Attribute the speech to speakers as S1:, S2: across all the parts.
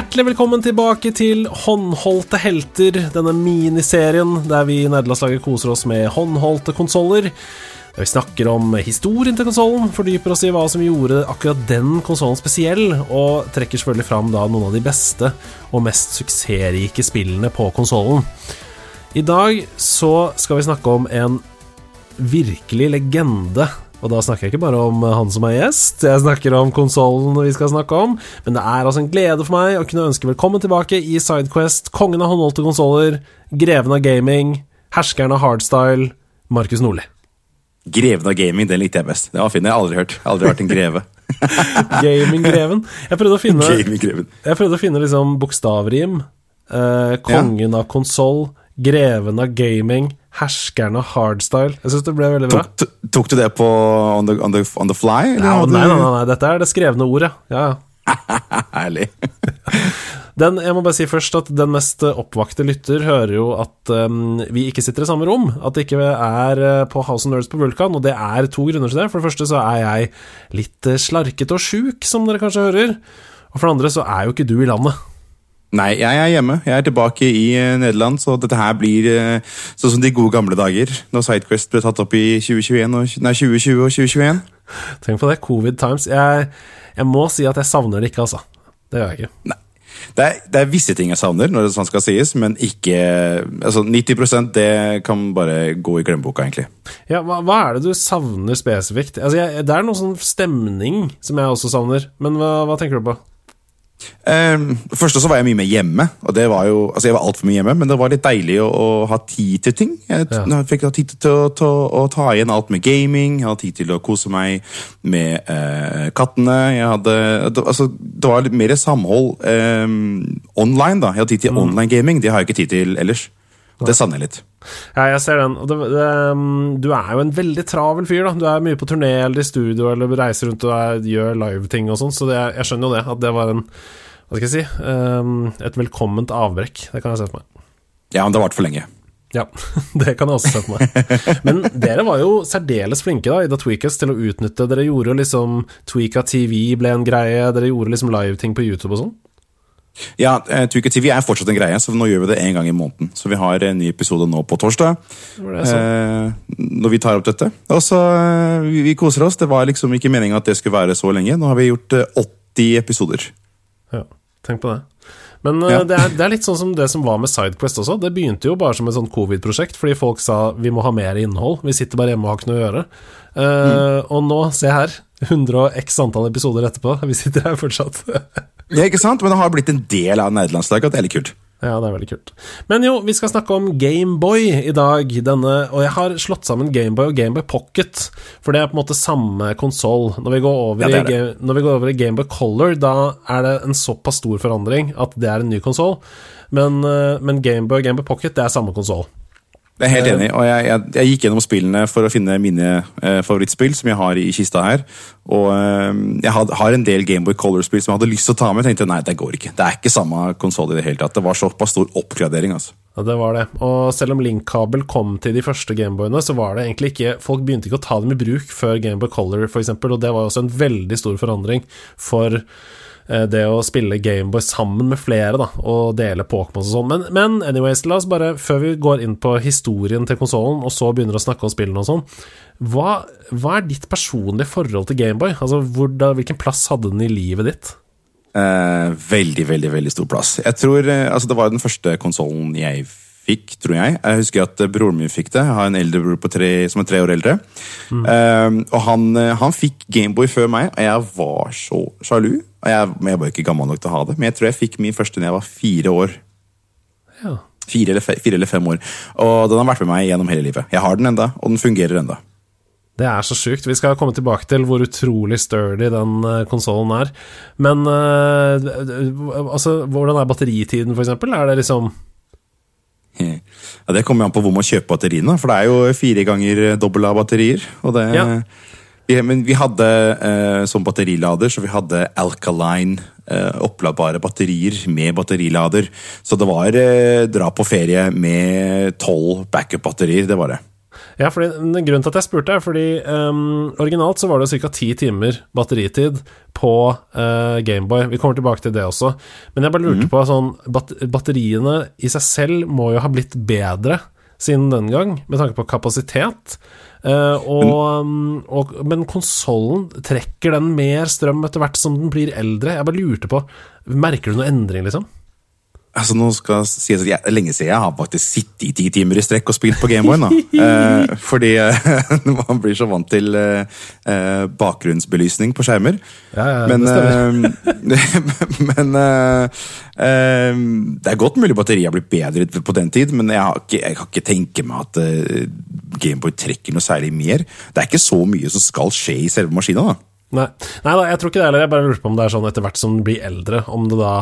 S1: Hjertelig velkommen tilbake til Håndholdte helter, denne miniserien der vi i nederlandslaget koser oss med håndholdte konsoller. Vi snakker om historien til konsollen, fordyper oss i hva som gjorde akkurat den konsollen spesiell, og trekker selvfølgelig fram da noen av de beste og mest suksessrike spillene på konsollen. I dag så skal vi snakke om en virkelig legende og da snakker jeg ikke bare om han som er gjest, jeg snakker om konsollen vi skal snakke om. Men det er altså en glede for meg å kunne ønske velkommen tilbake i Sidequest, kongen av håndholdte konsoller, greven av gaming, herskeren av hardstyle, Markus Nordli.
S2: Greven av gaming, den likte jeg best. Det var fin, jeg har aldri hørt. Aldri hørt en greve.
S1: Gaminggreven. Jeg prøvde å finne Jeg prøvde å finne liksom bokstavrim. Eh, kongen av konsoll, greven av gaming, herskeren av hardstyle. Jeg syns det ble veldig bra.
S2: Tok, tok du det på on the, on the, on the fly?
S1: nei, nei, nei, nei, dette er det skrevne ordet. Ja, ja.
S2: Herlig.
S1: Den, jeg må bare si først at den mest oppvakte lytter hører jo at um, vi ikke sitter i samme rom. At det ikke er uh, på House of Nerds på Vulkan, og det er to grunner til det. For det første så er jeg litt uh, slarkete og sjuk, som dere kanskje hører. Og for det andre så er jo ikke du i landet.
S2: Nei, jeg er hjemme. Jeg er tilbake i eh, Nederland, så dette her blir eh, sånn som de gode gamle dager. Når Sidequest ble tatt opp i 2021 og, nei, 2020 og 2021.
S1: Tenk på det. Covid times. Jeg, jeg må si at jeg savner det ikke, altså. Det gjør jeg ikke.
S2: Nei. Det er, det er visse ting jeg savner, når det sånn skal sies, men ikke altså 90% det kan bare gå i glemmeboka, egentlig.
S1: Ja, hva, hva er det du savner spesifikt? Altså, jeg, det er noe sånn stemning som jeg også savner, men hva, hva tenker du på?
S2: Um, første så var jeg mye mer hjemme. og det var jo, altså Jeg var altfor mye hjemme, men det var litt deilig å, å ha tid til ting. Jeg,
S1: Ja.
S2: jeg fikk tid til å, til å ta igjen alt med gaming, jeg hadde tid til å kose meg med eh, kattene. Jeg hadde, det, altså, det var litt mer samhold eh, online. da. Jeg hadde tid til online gaming, det har jeg ikke tid til ellers. Det savner jeg litt.
S1: Ja, jeg ser den. Det, det, um, du er jo en veldig travel fyr, da. Du er mye på turné eller i studio eller reiser rundt og er, gjør liveting og sånn, så det, jeg skjønner jo det. At det var en Hva skal jeg si? Um, et velkomment avbrekk. Det kan jeg se for meg.
S2: Ja, men det har vart for lenge.
S1: Ja, det kan jeg også se for meg. Men dere var jo særdeles flinke da i The Tweakers til å utnytte Dere gjorde jo liksom Tweaka TV ble en greie, dere gjorde liksom live-ting på YouTube og sånn.
S2: Ja, eh, TV er fortsatt en greie, så nå gjør vi det en gang i måneden. Så vi har en ny episode nå på torsdag. Eh, når vi tar opp dette. Og så eh, vi, vi koser oss. Det var liksom ikke meningen at det skulle være så lenge. Nå har vi gjort eh, 80 episoder.
S1: Ja, tenk på det. Men eh,
S2: Ja.
S1: det, er, det er litt sånn som det som var med Sidequest også. Det begynte jo bare som et sånt covid-prosjekt, fordi folk sa vi må ha mer innhold. Vi sitter bare hjemme og har ikke noe å gjøre. Eh, Og nå, se her. 100 og x antall episoder etterpå. Vi sitter her fortsatt.
S2: Ja, ikke sant? Men det har blitt en del av nederlandslaget, og det er litt kult.
S1: Ja, det er veldig kult. Men jo, vi skal snakke om Gameboy i dag. Denne, og jeg har slått sammen Gameboy og Gameboy Pocket, for det er på en måte samme konsoll. Når, vi går over
S2: Ja.
S1: Når vi går over i Gameboy Color, da er det en såpass stor forandring at det er en ny konsoll. Men, eh, men Gameboy og Gameboy Pocket, det er samme konsoll.
S2: Jeg er helt enig, og jeg, jeg, jeg gikk gjennom spillene for å finne mine eh, favorittspill, som jeg har i kista her. Og eh, jeg had, har en del Gameboy Color-spill som jeg hadde lyst til å ta med. Tenkte nei, det går ikke. Det er ikke samme konsoll i det hele tatt. Det var såpass stor oppgradering, altså.
S1: Ja, det var det. Og selv om link-kabel kom til de første Gameboyene, så var det egentlig ikke Folk begynte ikke å ta dem i bruk før Gameboy Color, f.eks., og det var også en veldig stor forandring for eh, det å spille Gameboy sammen med flere, da, og dele Pokémon og sånn. Men, men anyways, la oss bare, før vi går inn på historien til konsollen, og så begynner å snakke om spillene og sånn, hva, hva er ditt personlige forhold til Gameboy? Altså, hvor, da, hvilken plass hadde den i livet ditt?
S2: Eh, veldig, veldig veldig stor plass. Jeg tror, eh, altså Det var den første konsollen jeg fikk, tror jeg. Jeg husker at eh, broren min fikk det. Jeg har en eldre bror på tre, som er tre år eldre. Eh, og han, eh, han fikk Gameboy før meg, og jeg var så sjalu. Og jeg, jeg var ikke gammel nok til å ha det, men jeg tror jeg fikk min første da jeg var fire år.
S1: Ja.
S2: Fire eller, fire eller fem år. Og den har vært med meg gjennom hele livet. Jeg har den enda, og den fungerer enda.
S1: Det er så sjukt. Vi skal komme tilbake til hvor utrolig sturdy den uh, konsollen er. Men altså, hvordan er batteritiden, eksempel? Er det liksom
S2: Ja, Det kommer an på hvor man kjøper batteriene. For det er jo fire ganger dobbel av batterier. Og det, ja. vi, men vi hadde eh, som batterilader, så vi hadde alkaline eh, oppladbare batterier med batterilader. Så det var eh, dra på ferie med tolv backup-batterier. Det var det.
S1: Ja, fordi, Grunnen til at jeg spurte, er fordi um, originalt så var det ca. ti timer batteritid på uh, Gameboy. Vi kommer tilbake til det også. Men jeg bare lurte mm. på sånn bat Batteriene i seg selv må jo ha blitt bedre siden den gang, med tanke på kapasitet. Uh, og, um, og, men konsollen, trekker den mer strøm etter hvert som den blir eldre? Jeg bare lurte på Merker du noe endring, liksom?
S2: Altså, nå skal si at jeg, Lenge siden jeg har faktisk sittet i ti timer i strekk og spilt på Gameboy. eh, fordi eh, man blir så vant til eh, eh, bakgrunnsbelysning på skjermer.
S1: Ja, ja,
S2: men det, eh, men eh, det er godt mulig batteriet har blitt bedre på den tid, men jeg, har ikke, jeg kan ikke tenke meg at Gameboy trekker noe særlig mer. Det er ikke så mye som skal skje i selve maskina. da.
S1: Nei. Nei da, jeg tror ikke det heller. Jeg bare lurer på om det er sånn etter hvert som blir eldre, om det da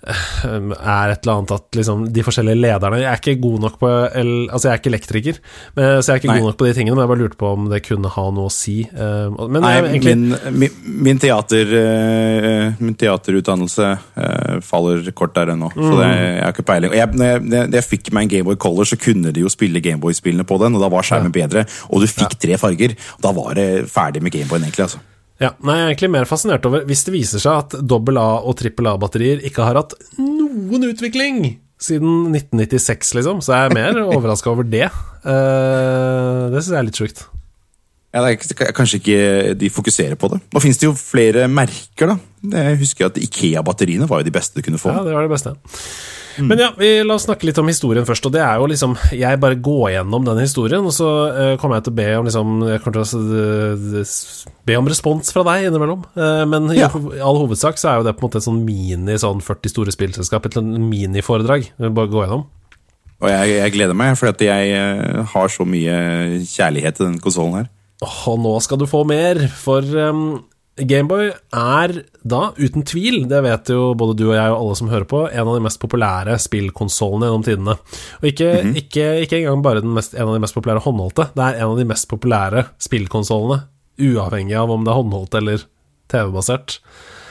S1: er et eller annet at liksom, de forskjellige lederne Jeg er ikke god nok på Altså, jeg er ikke elektriker, så jeg er ikke Nei. god nok på de tingene, men jeg bare lurte på om det kunne ha noe å si. Eh, men
S2: Nei, egentlig... min, min, teater, eh, min teaterutdannelse eh, faller kort der ennå, mm. så det, jeg har ikke peiling. Jeg, når, jeg, når, jeg, fikk meg en Gameboy Color, så kunne de jo spille Gameboy-spillene på den, og da var skjermen ja. bedre, og du fikk tre farger. Og da var det ferdig med Gameboyen, egentlig. altså
S1: ja, nei, Jeg er egentlig mer fascinert over hvis det viser seg at dobbel A- og trippel A-batterier ikke har hatt noen utvikling siden 1996, liksom, så jeg er mer overraska over det. Uh, det syns jeg er litt sjukt.
S2: Ja, det er Kanskje ikke de fokuserer på det. Nå finnes det jo flere merker, da. Jeg husker at Ikea-batteriene var jo de beste du kunne få.
S1: Ja, det var det beste. Mm. Men ja, vi, la oss snakke litt om historien først. Og det er jo liksom Jeg bare går gjennom denne historien, og så uh, kommer jeg til å be om liksom Jeg kommer til å be om respons fra deg innimellom. Uh, men ja. i all hovedsak så er jo det på en måte et sånn mini sånn 40 store spillselskap, et miniforedrag. Bare gå gjennom.
S2: Og jeg, jeg gleder meg, for jeg har så mye kjærlighet til den konsollen her.
S1: Og nå skal du få mer, for um, Gameboy er da, uten tvil, det vet jo både du og jeg og alle som hører på, en av de mest populære spillkonsollene gjennom tidene. Og ikke, mm -hmm. ikke, ikke engang bare mest, en av de mest populære håndholdte, det er en av de mest populære spillkonsollene, uavhengig av om det er håndholdt eller TV-basert.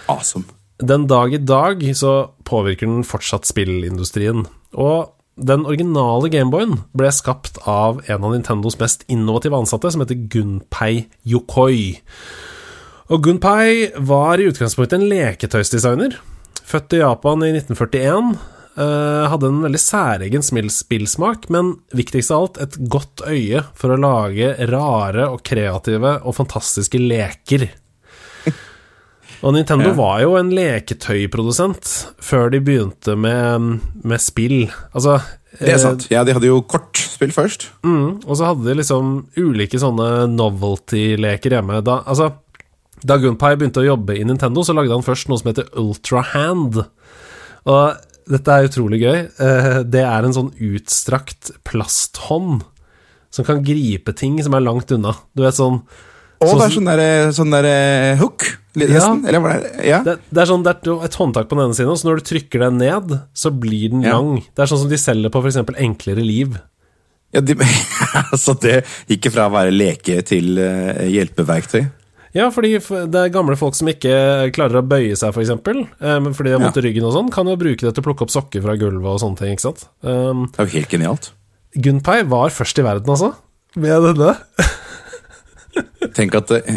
S2: Awesome.
S1: Den dag i dag så påvirker den fortsatt spillindustrien. Og den originale Gameboyen ble skapt av en av Nintendos mest innovative ansatte, som heter Gunpei Yokoi. Og Gunpei var i utgangspunktet en leketøysdesigner. Født i Japan i 1941. Uh, eh, hadde en veldig særegen spillsmak, men viktigst av alt et godt øye for å lage rare og kreative og fantastiske leker. Og Nintendo ja. var jo en leketøyprodusent før de begynte med, med spill. Altså
S2: Det er sant. Ja, de hadde jo kortspill først.
S1: Mm, og så hadde de liksom ulike sånne novelty-leker hjemme. Da, altså da Gunpei begynte å jobbe i Nintendo, så lagde han først noe som heter Ultra Hand. Og dette er utrolig gøy. Eh, det er en sånn utstrakt plasthånd som kan gripe ting som er langt unna. Du vet sånn
S2: Å, det er sånn derre sånn der hook, nesten? Ja, Eller,
S1: ja. Det, det, er sånn, det er et håndtak på den ene siden, og så når du trykker den ned, så blir den ja. lang. Det er sånn som de selger på f.eks. Enklere liv.
S2: Ja, de, altså det gikk fra å være leke til uh, hjelpeverktøy?
S1: Ja, fordi det er gamle folk som ikke klarer å bøye seg, f.eks., for eksempel, um, fordi de har vondt i ryggen og sånn, kan jo bruke det til å plukke opp sokker fra gulvet og sånne ting, ikke sant.
S2: Um, det er jo helt genialt.
S1: Gunpei var først i verden, altså, med denne.
S2: Tenk at uh,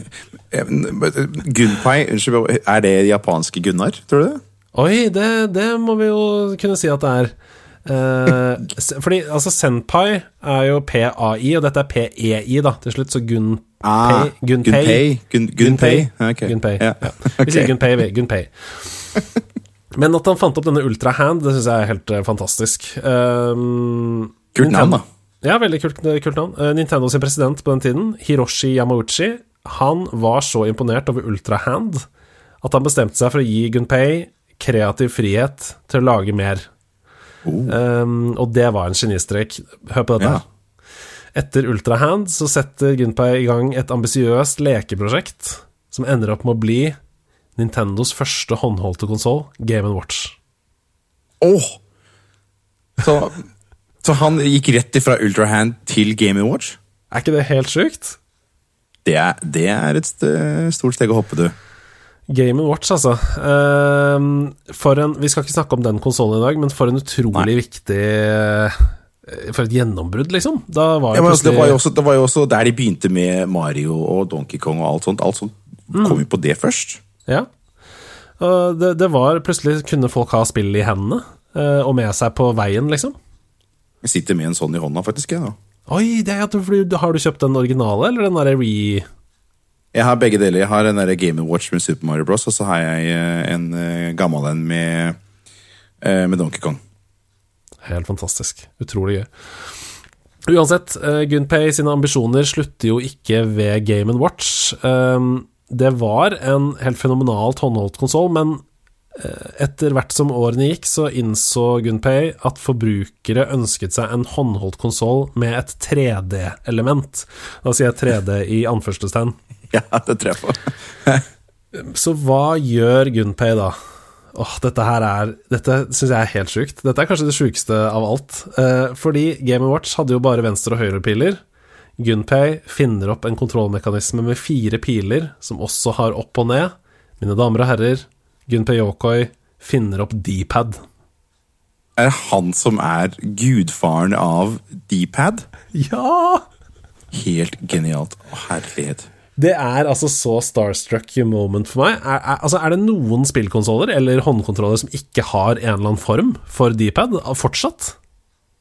S2: Gunpei, unnskyld, er det japanske Gunnar, tror du det?
S1: Oi, det, det må vi jo kunne si at det er. Uh, fordi altså Senpai er jo PAI, og dette er PEI, da, til slutt, så Gunpei
S2: Ah, Gunpei. Gunpei.
S1: Gunpei. Vi sier Gunpei, vi. Gunpei. Men at han fant opp denne Ultra Hand, det syns jeg er helt uh, fantastisk. Um,
S2: kult navn, da.
S1: Ja, veldig kult, kult navn. Uh, Nintendo sin president på den tiden, Hiroshi Yamauchi, han var så imponert over Ultra Hand at han bestemte seg for å gi Gunpei kreativ frihet til å lage mer. Oh. Um, og det var en genistrek. Hør på dette. Ja. Etter Ultrahand så setter Gunpei i gang et ambisiøst lekeprosjekt som ender opp med å bli Nintendos første håndholdte konsoll, Game Watch.
S2: Åh! Så, så han gikk rett ifra Ultrahand til Game Watch?
S1: Er ikke det helt sjukt?
S2: Det er, det er et st stort steg å hoppe, du.
S1: Game Watch, altså. For en, vi skal ikke snakke om den konsollen i dag, men for en utrolig
S2: Nei.
S1: viktig For et gjennombrudd, liksom.
S2: Ja, altså, det, var også, det var jo også der de begynte med Mario og Donkey Kong og alt sånt. Alt sånt kom jo på det først.
S1: Ja. Det, det var Plutselig kunne folk ha spill i hendene, eh, og med seg på veien, liksom.
S2: Jeg sitter med en sånn i hånda, faktisk. Jeg, da.
S1: Oi, det har du kjøpt den originale, eller den derre re...
S2: jeg har begge deler. Jeg har en Game Watch med Super Mario Bros, og så har jeg eh, en eh, gammel en med, eh, med Donkey Kong.
S1: Helt fantastisk. Utrolig gøy. Uansett, uh, Gunpei sine ambisjoner slutter jo ikke ved Game Watch. Um, det var en helt fenomenalt håndholdt konsoll, men eh, etter hvert som årene gikk, så innså Gunpei at forbrukere ønsket seg en håndholdt konsoll med et 3D-element. Da sier jeg 3D i anførselstegn.
S2: Ja, det tror jeg på.
S1: Så hva gjør Gunpei da? Åh, dette her er Dette syns jeg er helt sjukt. Dette er kanskje det sjukeste av alt. Eh, fordi Game Watch hadde jo bare venstre- og høyrepiler. Gunpei finner opp en kontrollmekanisme med fire piler, som også har opp og ned. Mine damer og herrer, Gunpei Yokoi finner opp D-pad.
S2: Er det han som er gudfaren av D-pad?
S1: Ja!
S2: Helt genialt. Å, herlighet.
S1: Det er altså så starstruck moment for meg. Er, er, altså, er det noen spillkonsoller eller håndkontroller som ikke har en eller annen form for D-pad fortsatt?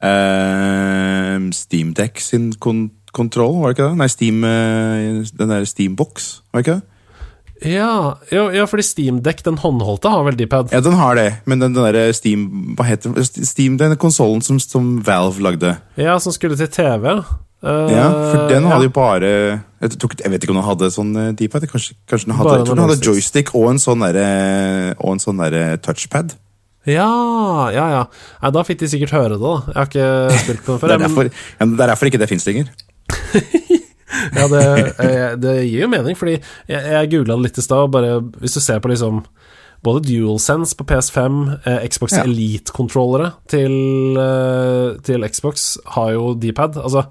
S2: Uh, Steamdeck sin kon kontroll, var det ikke det? Nei, Steam, uh, den der Steambox, var det ikke det?
S1: Ja, ja, ja fordi Steamdeck, den håndholdte, har vel D-pad.
S2: Ja, den har det, men den, den der Steam Hva heter? Steam, den konsollen som, som Valve lagde.
S1: Ja, som skulle til TV. Eh,
S2: Ja, for den hadde
S1: ja.
S2: jo bare jeg, tok, jeg vet ikke om den hadde sånn eh, D-pad. Kanskje, kanskje den hadde, jeg tror den hadde joystick og en sånn derre- en sånn der touchpad.
S1: Ja, ja, ja. Nei, da fikk de sikkert høre det, da. Jeg har ikke spilt på den
S2: Det
S1: før.
S2: er
S1: jeg,
S2: derfor, ja, det er derfor ikke det fins lenger.
S1: Ja, det, eh, det gir jo mening, fordi jeg, jeg googla det litt i stad, bare Hvis du ser på liksom både DualSense på PS5, eh, Xbox
S2: Ja.
S1: Elite-kontrollere til, eh, til Xbox har jo D-pad. Altså,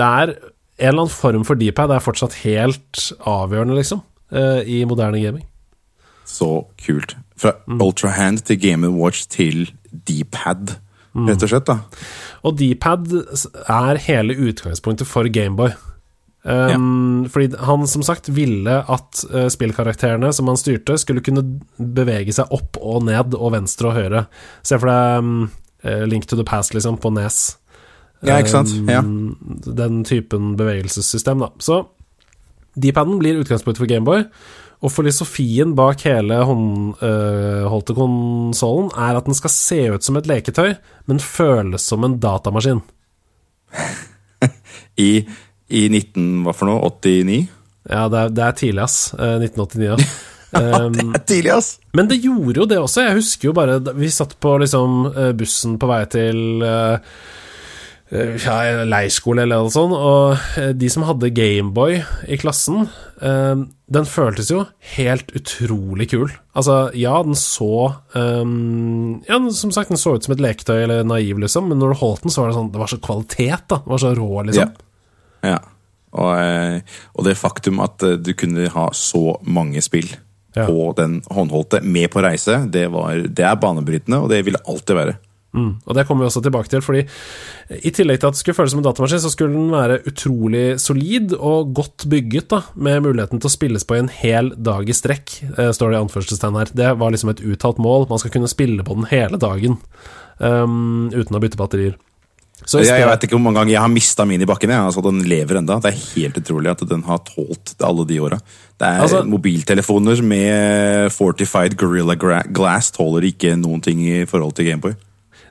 S1: det er en eller annen form for D-pad er fortsatt helt avgjørende, liksom, eh, i moderne gaming.
S2: Så kult. Fra Ultrahand til Game Watch til D-pad, rett og slett. da.
S1: Og D-pad er hele utgangspunktet for Gameboy. Um, Fordi han som sagt ville at uh, spillkarakterene som han styrte, skulle kunne bevege seg opp og ned og venstre og høyre. Se for deg um, Link to the Past, liksom, på Nes.
S2: Ja, ikke sant? Ja.
S1: Um, Den typen bevegelsessystem, da. Så D-paden blir utgangspunktet for Gameboy. Og filosofien bak hele håndholdte konsollen er at den skal se ut som et leketøy, men føles som en datamaskin.
S2: I, I 19... Hva for noe? 89?
S1: Ja, det er, det er tidlig, ass. Eh, 1989, ja. Um,
S2: Det er tidlig, ass!
S1: men det gjorde jo det også. Jeg husker jo bare Vi satt på liksom eh, bussen på vei til eh, eh, ja, leirskole eller noe sånt, og eh, de som hadde Gameboy i klassen, eh, den føltes jo helt utrolig kul. Altså, ja, den så eh, Ja, som sagt, den så ut som et leketøy eller naiv, liksom, men når du holdt den, så var det sånn Det var så kvalitet, da. Det var så rå, liksom.
S2: Ja. Og, eh, og det faktum at eh, du kunne ha så mange spill
S1: Ja.
S2: på den håndholdte med på reise, det, var, det er banebrytende, og det vil det alltid være.
S1: Mm, og det kommer vi også tilbake til, fordi i tillegg til at det skulle føles som en datamaskin, så skulle den være utrolig solid og godt bygget, da, med muligheten til å spilles på i en hel dag i strekk, eh, står det i anførselstegn her. Det var liksom et uttalt mål. Man skal kunne spille på den hele dagen um, uten å bytte batterier. Så i
S2: Jeg, jeg vet ikke hvor mange ganger jeg har mista min i bakken. Jeg. Altså, den lever enda. Det er helt utrolig at den har tålt alle de åra. Det er
S1: Altså-
S2: Mobiltelefoner med fortified Gorilla Glass tåler ikke noen ting i forhold til Gameboy.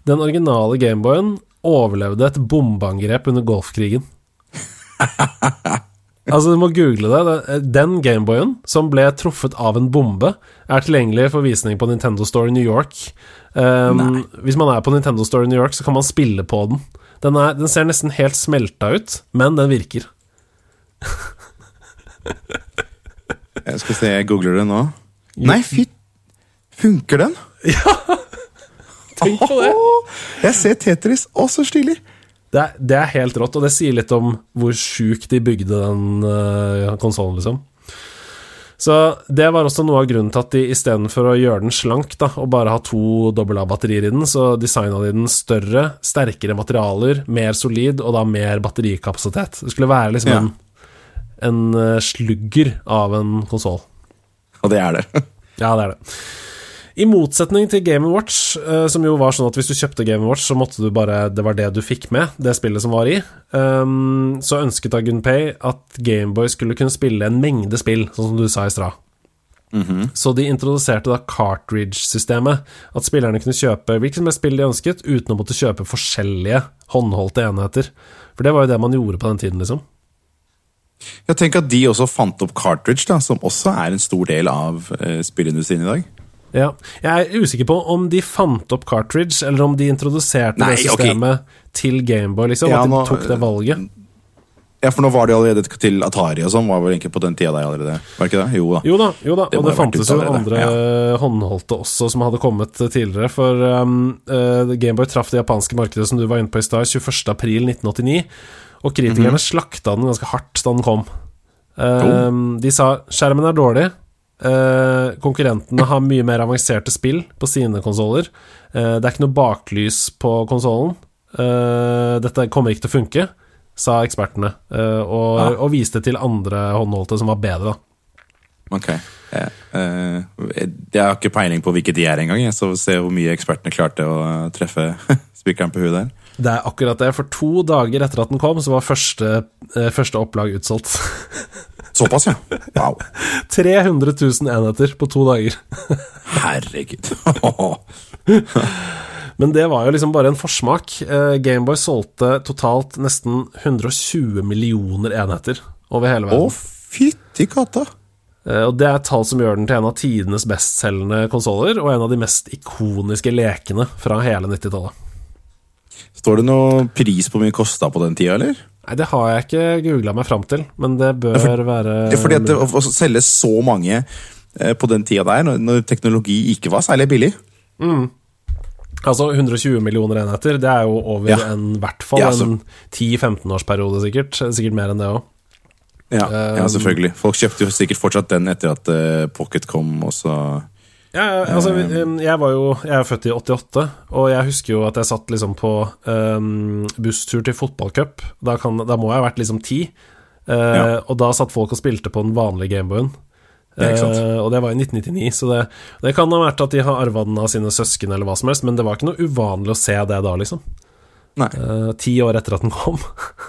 S1: Den originale Gameboyen overlevde et bombeangrep under Golfkrigen. altså, du må google det. Den Gameboyen, som ble truffet av en bombe, er tilgjengelig for visning på Nintendo Store i New York. Um, hvis man er på Nintendo Store i New York, så kan man spille på den. Den, er, den ser nesten helt smelta ut, men den virker.
S2: Jeg skal se, jeg googler det nå. Nei, fy Funker den?
S1: Tenk på det!
S2: Jeg ser Tetris. Å, så stilig!
S1: Det er, det er helt rått, og det sier litt om hvor sjukt de bygde den uh, konsollen, liksom. Så det var også noe av grunnen til at de istedenfor å gjøre den slank da, og bare ha to dobbel A-batterier i den, så designa de den større, sterkere materialer, mer solid og da mer batterikapasitet. Det skulle være liksom
S2: Ja.
S1: en, en eh, slugger av en konsoll.
S2: Og det er det.
S1: Ja, det er det. I motsetning til Game Watch, eh, som jo var sånn at hvis du kjøpte Game Watch, så måtte du bare Det var det du fikk med, det spillet som var i. Um, så ønsket da Gunpei at Gameboy skulle kunne spille en mengde spill, sånn som du sa i stad. Så de introduserte da cartridge-systemet. At spillerne kunne kjøpe hvilket som helst spill de ønsket, uten å måtte kjøpe forskjellige håndholdte enheter. For det var jo det man gjorde på den tiden, liksom.
S2: Jeg tenker at de også fant opp cartridge, da, som også er en stor del av eh, spillindustrien i dag.
S1: Ja. Jeg er usikker på om de fant opp cartridge, eller om de introduserte
S2: Nei,
S1: det
S2: systemet
S1: systemet til Gameboy, liksom.
S2: Ja,
S1: at de
S2: nå-
S1: tok det valget.
S2: Ja, for nå var det allerede til Atari og sånn, var vel egentlig på den tida der allerede. Var ikke det? Jo da.
S1: Jo da, jo da.
S2: Det
S1: og det fantes jo
S2: andre
S1: andre håndholdte også som hadde kommet tidligere. For um, uh, Gameboy traff det japanske markedet som du var inne på i stad, 21.4.1989. Og kritikerne
S2: Mhm.
S1: slakta den ganske hardt da den kom. Um, De sa skjermen er dårlig. Uh, konkurrentene har mye mer avanserte spill på sine konsoller. Uh, det er ikke noe baklys på konsollen. Uh, dette kommer ikke til å funke, sa ekspertene. Og,
S2: Ja.
S1: og viste til andre håndholdte som var bedre, da.
S2: Ok. Jeg, eh, har ikke peiling på hvilket de er engang, så se hvor mye ekspertene klarte å treffe spikeren på huet der.
S1: Det er akkurat det. For to dager etter at den kom, så var første, eh, første opplag utsolgt.
S2: Såpass, ja. Wow.
S1: 300 000 enheter på to dager.
S2: Herregud.
S1: Men det var jo liksom bare en forsmak. Eh, Gameboy solgte totalt nesten 120 millioner enheter over hele verden.
S2: Å, fytti katta!
S1: Eh, Og det er et tall som gjør den til en av tidenes bestselgende konsoller, og en av de mest ikoniske lekene fra hele 90-tallet.
S2: Står det noe pris på hvor mye kosta på den tida, eller?
S1: Nei, det har jeg ikke googla meg fram til, men det bør være
S2: Det er fordi at det, å, selge så mange eh, på den tida der, når, når teknologi ikke var særlig billig
S1: Altså 120 millioner enheter, det er jo over
S2: Ja.
S1: en hvert fall
S2: Ja,
S1: en 10-15 årsperiode, sikkert. Sikkert mer enn det òg.
S2: Ja,
S1: Um,
S2: ja, selvfølgelig. Folk kjøpte jo sikkert fortsatt den etter at uh, Pocket kom, og så
S1: Ja, altså, um, jeg var jo Jeg er født i 88, og jeg husker jo at jeg satt liksom på um, busstur til fotballcup. Da, kan- da må jeg ha vært liksom ti. Eh,
S2: Ja.
S1: Og da satt folk og spilte på den vanlige Gameboyen.
S2: Ja.
S1: Eh, og det var i 1999, så det, det kan ha vært at de har arva den av sine søsken, eller hva som helst, men det var ikke noe uvanlig å se det da, liksom.
S2: Nei,
S1: Eh, ti år etter at den kom.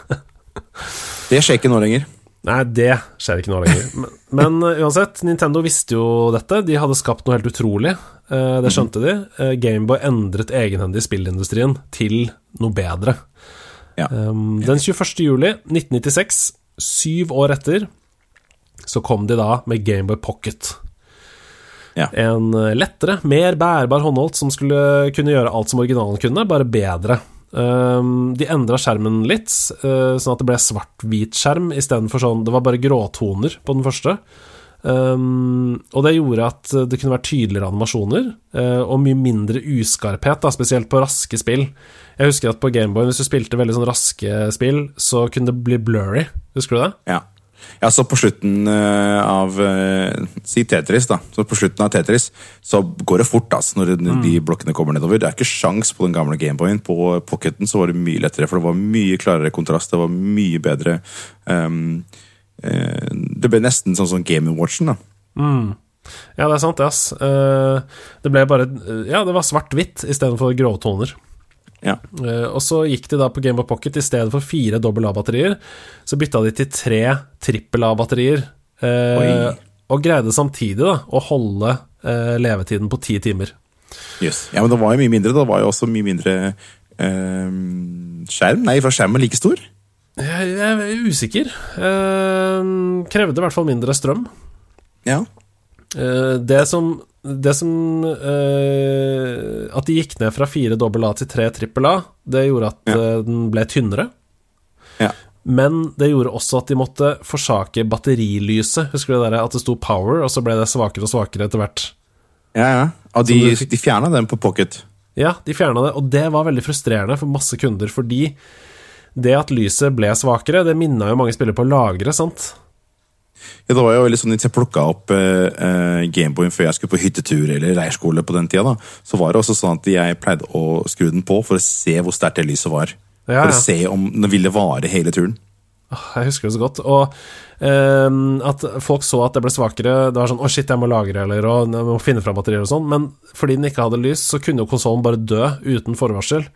S2: det skjer ikke nå lenger.
S1: Nei, det skjer ikke nå lenger. Men, men uh, uansett, Nintendo visste jo dette. De hadde skapt noe helt utrolig. Uh, det skjønte de. Uh, Gameboy endret egenhendig spillindustrien til noe bedre.
S2: Ja.
S1: Um, den 21. juli 1996, syv år etter, så kom de da med Gameboy Pocket.
S2: Ja.
S1: En lettere, mer bærbar håndholdt som skulle kunne gjøre alt som originalen kunne, bare bedre. Um, de endra skjermen litt, uh, sånn at det ble svart-hvit skjerm istedenfor sånn Det var bare gråtoner på den første. Um, og det gjorde at det kunne være tydeligere animasjoner, uh, og mye mindre uskarphet, da, spesielt på raske spill. Jeg husker at på Gameboy, hvis du spilte veldig sånn raske spill, så kunne det bli blurry. Husker du det?
S2: Ja. Ja, så på slutten eh, av eh, Si Tetris, da. Så på slutten av Tetris så går det fort ass, når de, de blokkene kommer nedover. Det er ikke sjans på den gamle Gameboyen. På Pocketen så var det mye lettere, for det var mye klarere kontrast. Det var mye bedre um, uh, Det ble nesten sånn som Game Watchen, da.
S1: Ja, det er sant, det, ass. Uh, det ble bare Ja, det var svart-hvitt istedenfor gråtoner.
S2: Ja.
S1: Uh, og så gikk de da på Game of Pocket i stedet for fire dobbel A-batterier, så bytta de til tre trippel A-batterier.
S2: Uh,
S1: og greide samtidig da å holde uh, levetiden på ti timer.
S2: Yes. ja, men det var jo mye mindre. Det var jo også mye mindre ehm, skjerm. Nei, for skjermen er like stor.
S1: Jeg, jeg er usikker. Krevde i hvert fall mindre strøm.
S2: Ja.
S1: Eh, det som, det som eh, At de gikk ned fra fire dobbel A til tre trippel A, det gjorde at
S2: Ja.
S1: eh, den ble tynnere.
S2: Ja.
S1: Men det gjorde også at de måtte forsake batterilyset. Husker du det der at det sto 'power', og så ble det svakere og svakere etter hvert?
S2: Ja, ja. Og de,
S1: fikk-
S2: de fjerna den på pocket.
S1: Ja, de fjerna det, og det var veldig frustrerende for masse kunder, fordi det at lyset ble svakere, det minna jo mange spillere på å lagre, sant?
S2: Ja, det var jo veldig sånn Hvis jeg plukka opp eh, eh, Gameboyen før jeg skulle på hyttetur eller leirskole, på den tida, da, så var det også sånn at jeg pleide å skru den på for å se hvor sterkt det lyset var.
S1: Ja,
S2: For å se om den ville vare hele turen.
S1: Jeg husker det så godt. Og eh, at folk så at det ble svakere. Det var sånn 'Å, shit, jeg må lagre', eller og, jeg må finne fram batterier', og sånn. Men fordi den ikke hadde lys, så kunne jo konsollen bare dø uten forvarsel.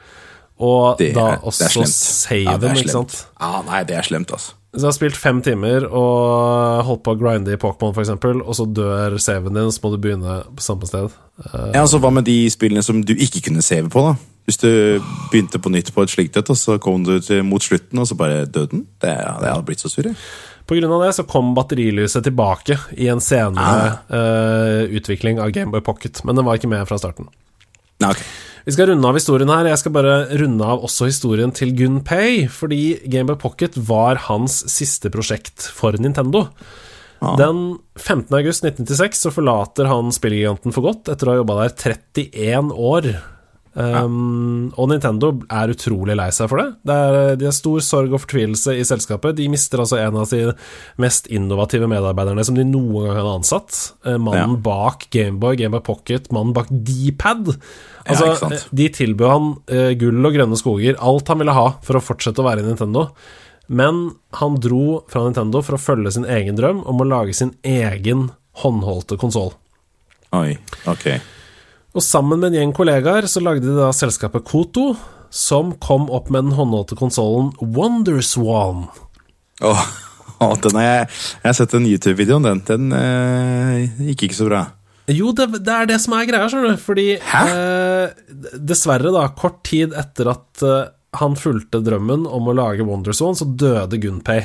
S1: Og
S2: Det,
S1: da
S2: er-
S1: også save
S2: Ja,
S1: den, ikke sant.
S2: Ja, nei, det er slemt, altså.
S1: Så jeg har spilt fem timer og holdt på å grinde i Pokémon, f.eks., og så dør saven din, så må du begynne på samme sted. Eh,
S2: Ja, altså, Hva med de spillene som du ikke kunne save på? da? Hvis du begynte på nytt på et slikt et, og så kom du til, mot slutten, og så bare døde den? Det, det hadde blitt så sur, jeg.
S1: På grunn av det så kom batterilyset tilbake i en senere
S2: Ah.
S1: uh, utvikling av Gameboy Pocket, men den var ikke med fra starten.
S2: Nei, okay.
S1: Vi skal runde av historien her. Jeg skal bare runde av også historien til Gunpei, fordi Gameboy Pocket var hans siste prosjekt for Nintendo.
S2: Ah.
S1: Den 15. august 1996 så forlater han spillgiganten for godt, etter å ha jobba der 31 år. Um, Og Nintendo er utrolig lei seg for det. det er, de har stor sorg og fortvilelse i selskapet. De mister altså en av sine mest innovative medarbeiderne som de noen gang hadde ansatt. Eh, Mannen
S2: Ja.
S1: bak Gameboy, Gameboy Pocket, mannen bak D-pad. Altså, ja, de tilbød han uh, gull og grønne skoger, alt han ville ha for å fortsette å være i Nintendo. Men han dro fra Nintendo for å følge sin egen drøm om å lage sin egen håndholdte konsoll.
S2: Oi, ok.
S1: Og sammen med en gjeng kollegaer så lagde de da selskapet Koto, som kom opp med den håndholdte konsollen Wonderswan.
S2: Åh, oh, den har jeg, jeg har sett en YouTube-video om den. Den eh, gikk ikke så bra.
S1: Jo, det, det er det som er greia, skjønner du. Fordi eh, dessverre, da, kort tid etter at eh, han fulgte drømmen om å lage Wonderzone, så døde Gunpei.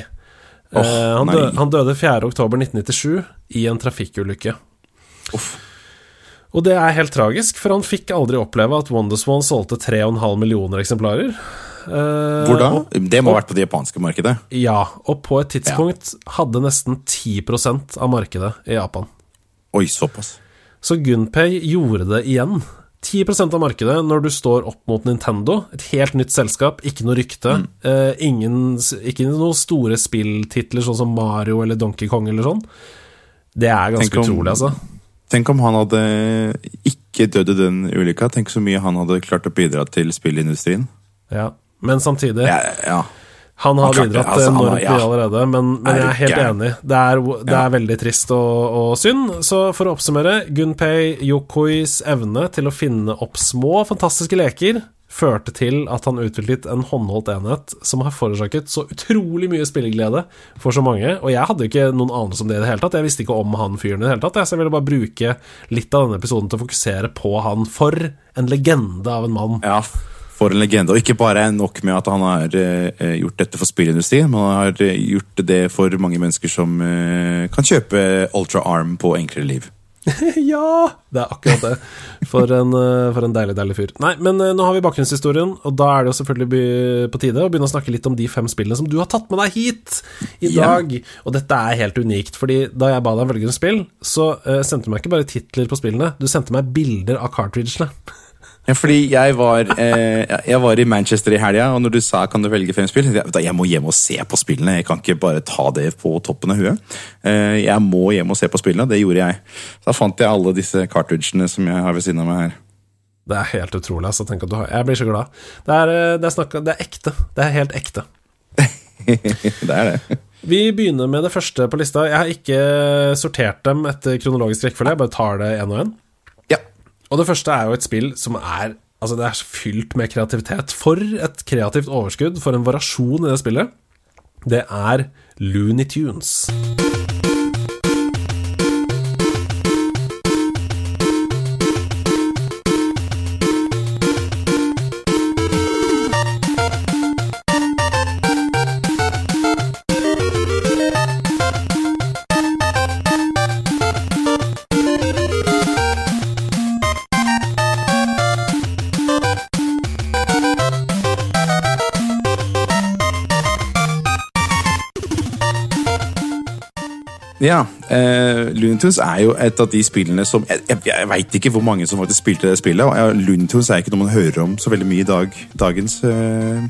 S2: Oh,
S1: Eh, han, døde, han døde 4. oktober 1997 i en trafikkulykke.
S2: Uff.
S1: Og det er helt tragisk, for han fikk aldri oppleve at Wonderswan solgte 3,5 millioner eksemplarer. Eh,
S2: Hvor da? Det må ha vært på det japanske markedet.
S1: Ja, og på et tidspunkt hadde nesten 10% av markedet i Japan.
S2: Oi, såpass.
S1: Så Gunpei gjorde det igjen. 10% av markedet når du står opp mot Nintendo, et helt nytt selskap, ikke noe rykte.
S2: Mm.
S1: Eh, ingen, ikke noen store spilltitler sånn som Mario eller Donkey Kong eller sånn. Det er ganske
S2: om-
S1: utrolig, altså.
S2: Tenk om han hadde ikke dødd i den ulykka. Tenk så mye han hadde klart å bidra til spillindustrien.
S1: Ja. Men samtidig,
S2: Ja, ja.
S1: Han har
S2: Han
S1: bidratt
S2: altså,
S1: enormt mye ja. allerede, men, men jeg er helt enig. Det er, det er veldig trist og, og synd. Så for å oppsummere, Gunpei Yokois evne til å finne opp små, fantastiske leker førte til at han utviklet en håndholdt enhet som har forårsaket så utrolig mye spilleglede for så mange. Og jeg hadde jo ikke noen anelse om det i det hele tatt. Jeg visste ikke om han fyren i det hele tatt. Så jeg ville bare bruke litt av denne episoden til å fokusere på han. For en legende av en mann.
S2: ja. For en legende. Og ikke bare nok med at han har uh, gjort dette for spillindustrien, men han har uh, gjort det for mange mennesker som uh, kan kjøpe Ultra Arm på enklere liv.
S1: ja! Det er akkurat det. For en, for en deilig, deilig fyr. Nei, men nå har vi bakgrunnshistorien, og da er det jo selvfølgelig på tide å begynne å snakke litt om de fem spillene som du har tatt med deg hit i
S2: dag.
S1: dag. Og dette er helt unikt, fordi da jeg ba deg velge en spill, så sendte du meg ikke bare titler på spillene, du sendte meg bilder av cartridgene.
S2: Ja, fordi jeg var, eh, jeg var i Manchester i helga, og når du sa kan du velge fem spill, jeg, jeg må hjem og se på spillene. Jeg kan ikke bare ta det på toppen av huet. Eh, jeg må hjem og se på spillene, det gjorde jeg. Da fant jeg alle disse cartridgene som jeg har ved siden av meg her.
S1: Det er helt utrolig, altså. Tenk at du har Jeg blir så glad. Det er, eh, det er, snakket, det er ekte. Det er helt ekte.
S2: det er det.
S1: Vi begynner med det første på lista. Jeg har ikke sortert dem etter kronologisk rekkefølge, jeg bare tar det én og én. Og det første er jo et spill som er Altså, det er fylt med kreativitet. For et kreativt overskudd, for en variasjon i det spillet. Det er Looney Tunes.
S2: Ja. Eh, Looney Tunes er jo et av de spillene som Jeg, jeg, jeg veit ikke hvor mange som faktisk spilte det spillet. og ja, Looney Tunes er ikke noe man hører om så veldig mye i dag, dagens eh,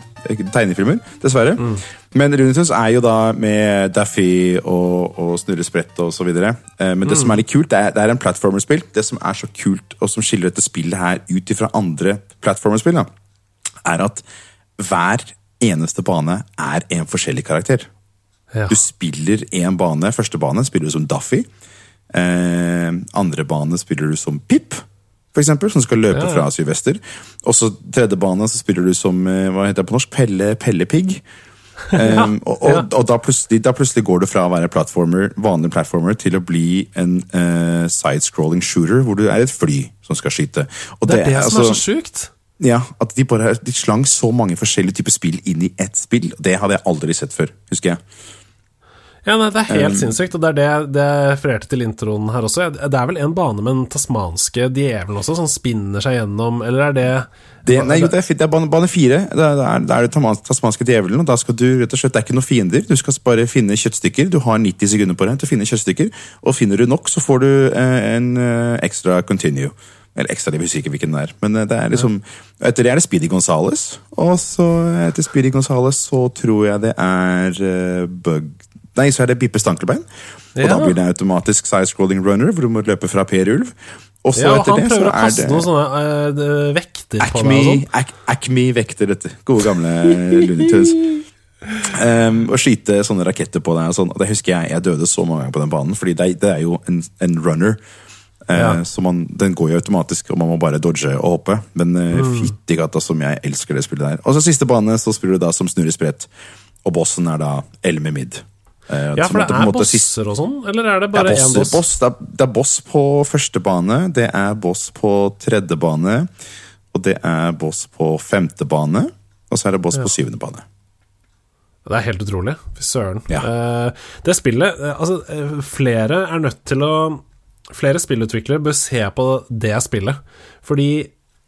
S2: tegnefilmer, dessverre. Mm. Men Looney Tunes er jo da med Daffy og, og Snurre Sprett og så videre. Eh, men det mm. som er litt kult, det er, det er en platformerspill. Det som er så kult, og som skiller dette spillet her ut fra andre platformerspill, er at hver eneste bane er en forskjellig karakter. Ja. Du spiller én bane. Første bane spiller du som Duffy. Eh, andre bane spiller du som Pip, for eksempel, som skal løpe ja, ja. fra Sylvester. Og så tredje bane så spiller du som eh, hva heter det på norsk? Pelle Pellepigg. Um, og, og, og da, plutselig, da, plutselig, går du fra å være platformer, vanlig platformer til å bli en uh, side-scrolling shooter, hvor du er et fly som skal skyte.
S1: Og det er det, det som altså, er så sjukt.
S2: Ja, At de bare de slang så mange forskjellige typer spill inn i ett spill. Det hadde jeg aldri sett før, husker jeg.
S1: Ja, nei, Det er helt um, sinnssykt, og det er det det refererte til introen her også. Det er vel en bane med den tasmanske djevelen også, som spinner seg gjennom, eller er det
S2: det, nei, det er, det er bane, bane fire. Da er, er, det tasmanske djevelen. og da skal du, rett og slett, Det er ikke noen fiender. Du skal bare finne kjøttstykker. Du har 90 sekunder på deg til å finne kjøttstykker. Og finner du nok, så får du eh, en eh, ekstra continue. Eller ekstra, jeg husker ikke hvilken den er. Men eh, det er liksom, etter det er det Speedy Gonzales. Og så etter Speedy Gonzales så tror jeg det er uh, Bug Nei, så er det Bippe Stankelbein. Og ja. da blir det automatisk side-scrolling runner, hvor du må løpe fra Per Ulv.
S1: Og så ja, etter det, så er det Han prøver å kaste noen sånne uh, vekter
S2: Acme, på deg. Sånn. Acme-vekter, dette. Gode, gamle Looney Tunes. Um, og skyte sånne raketter på deg. Og sånn. Og det husker jeg jeg døde så mange ganger på den banen, fordi det, det er jo en, en runner. Uh, ja. Så man, Den går jo automatisk, og man må bare dodge og hoppe. Men uh, mm. fytti gata som jeg elsker det spillet der. Og så siste bane så spiller du da som Snurre spredt, og bossen er da Elme Mid.
S1: Eh, ja, for det er bosser og sånn, eller er det bare én boss?
S2: boss? Det, er, det, er, boss på første bane, det er boss på tredje bane, og det er boss på femte bane, og så er det boss ja. på syvende bane.
S1: Det er helt utrolig. Fy søren. Ja. Uh, det spillet Altså, flere er nødt til å Flere spillutviklere bør se på det spillet, fordi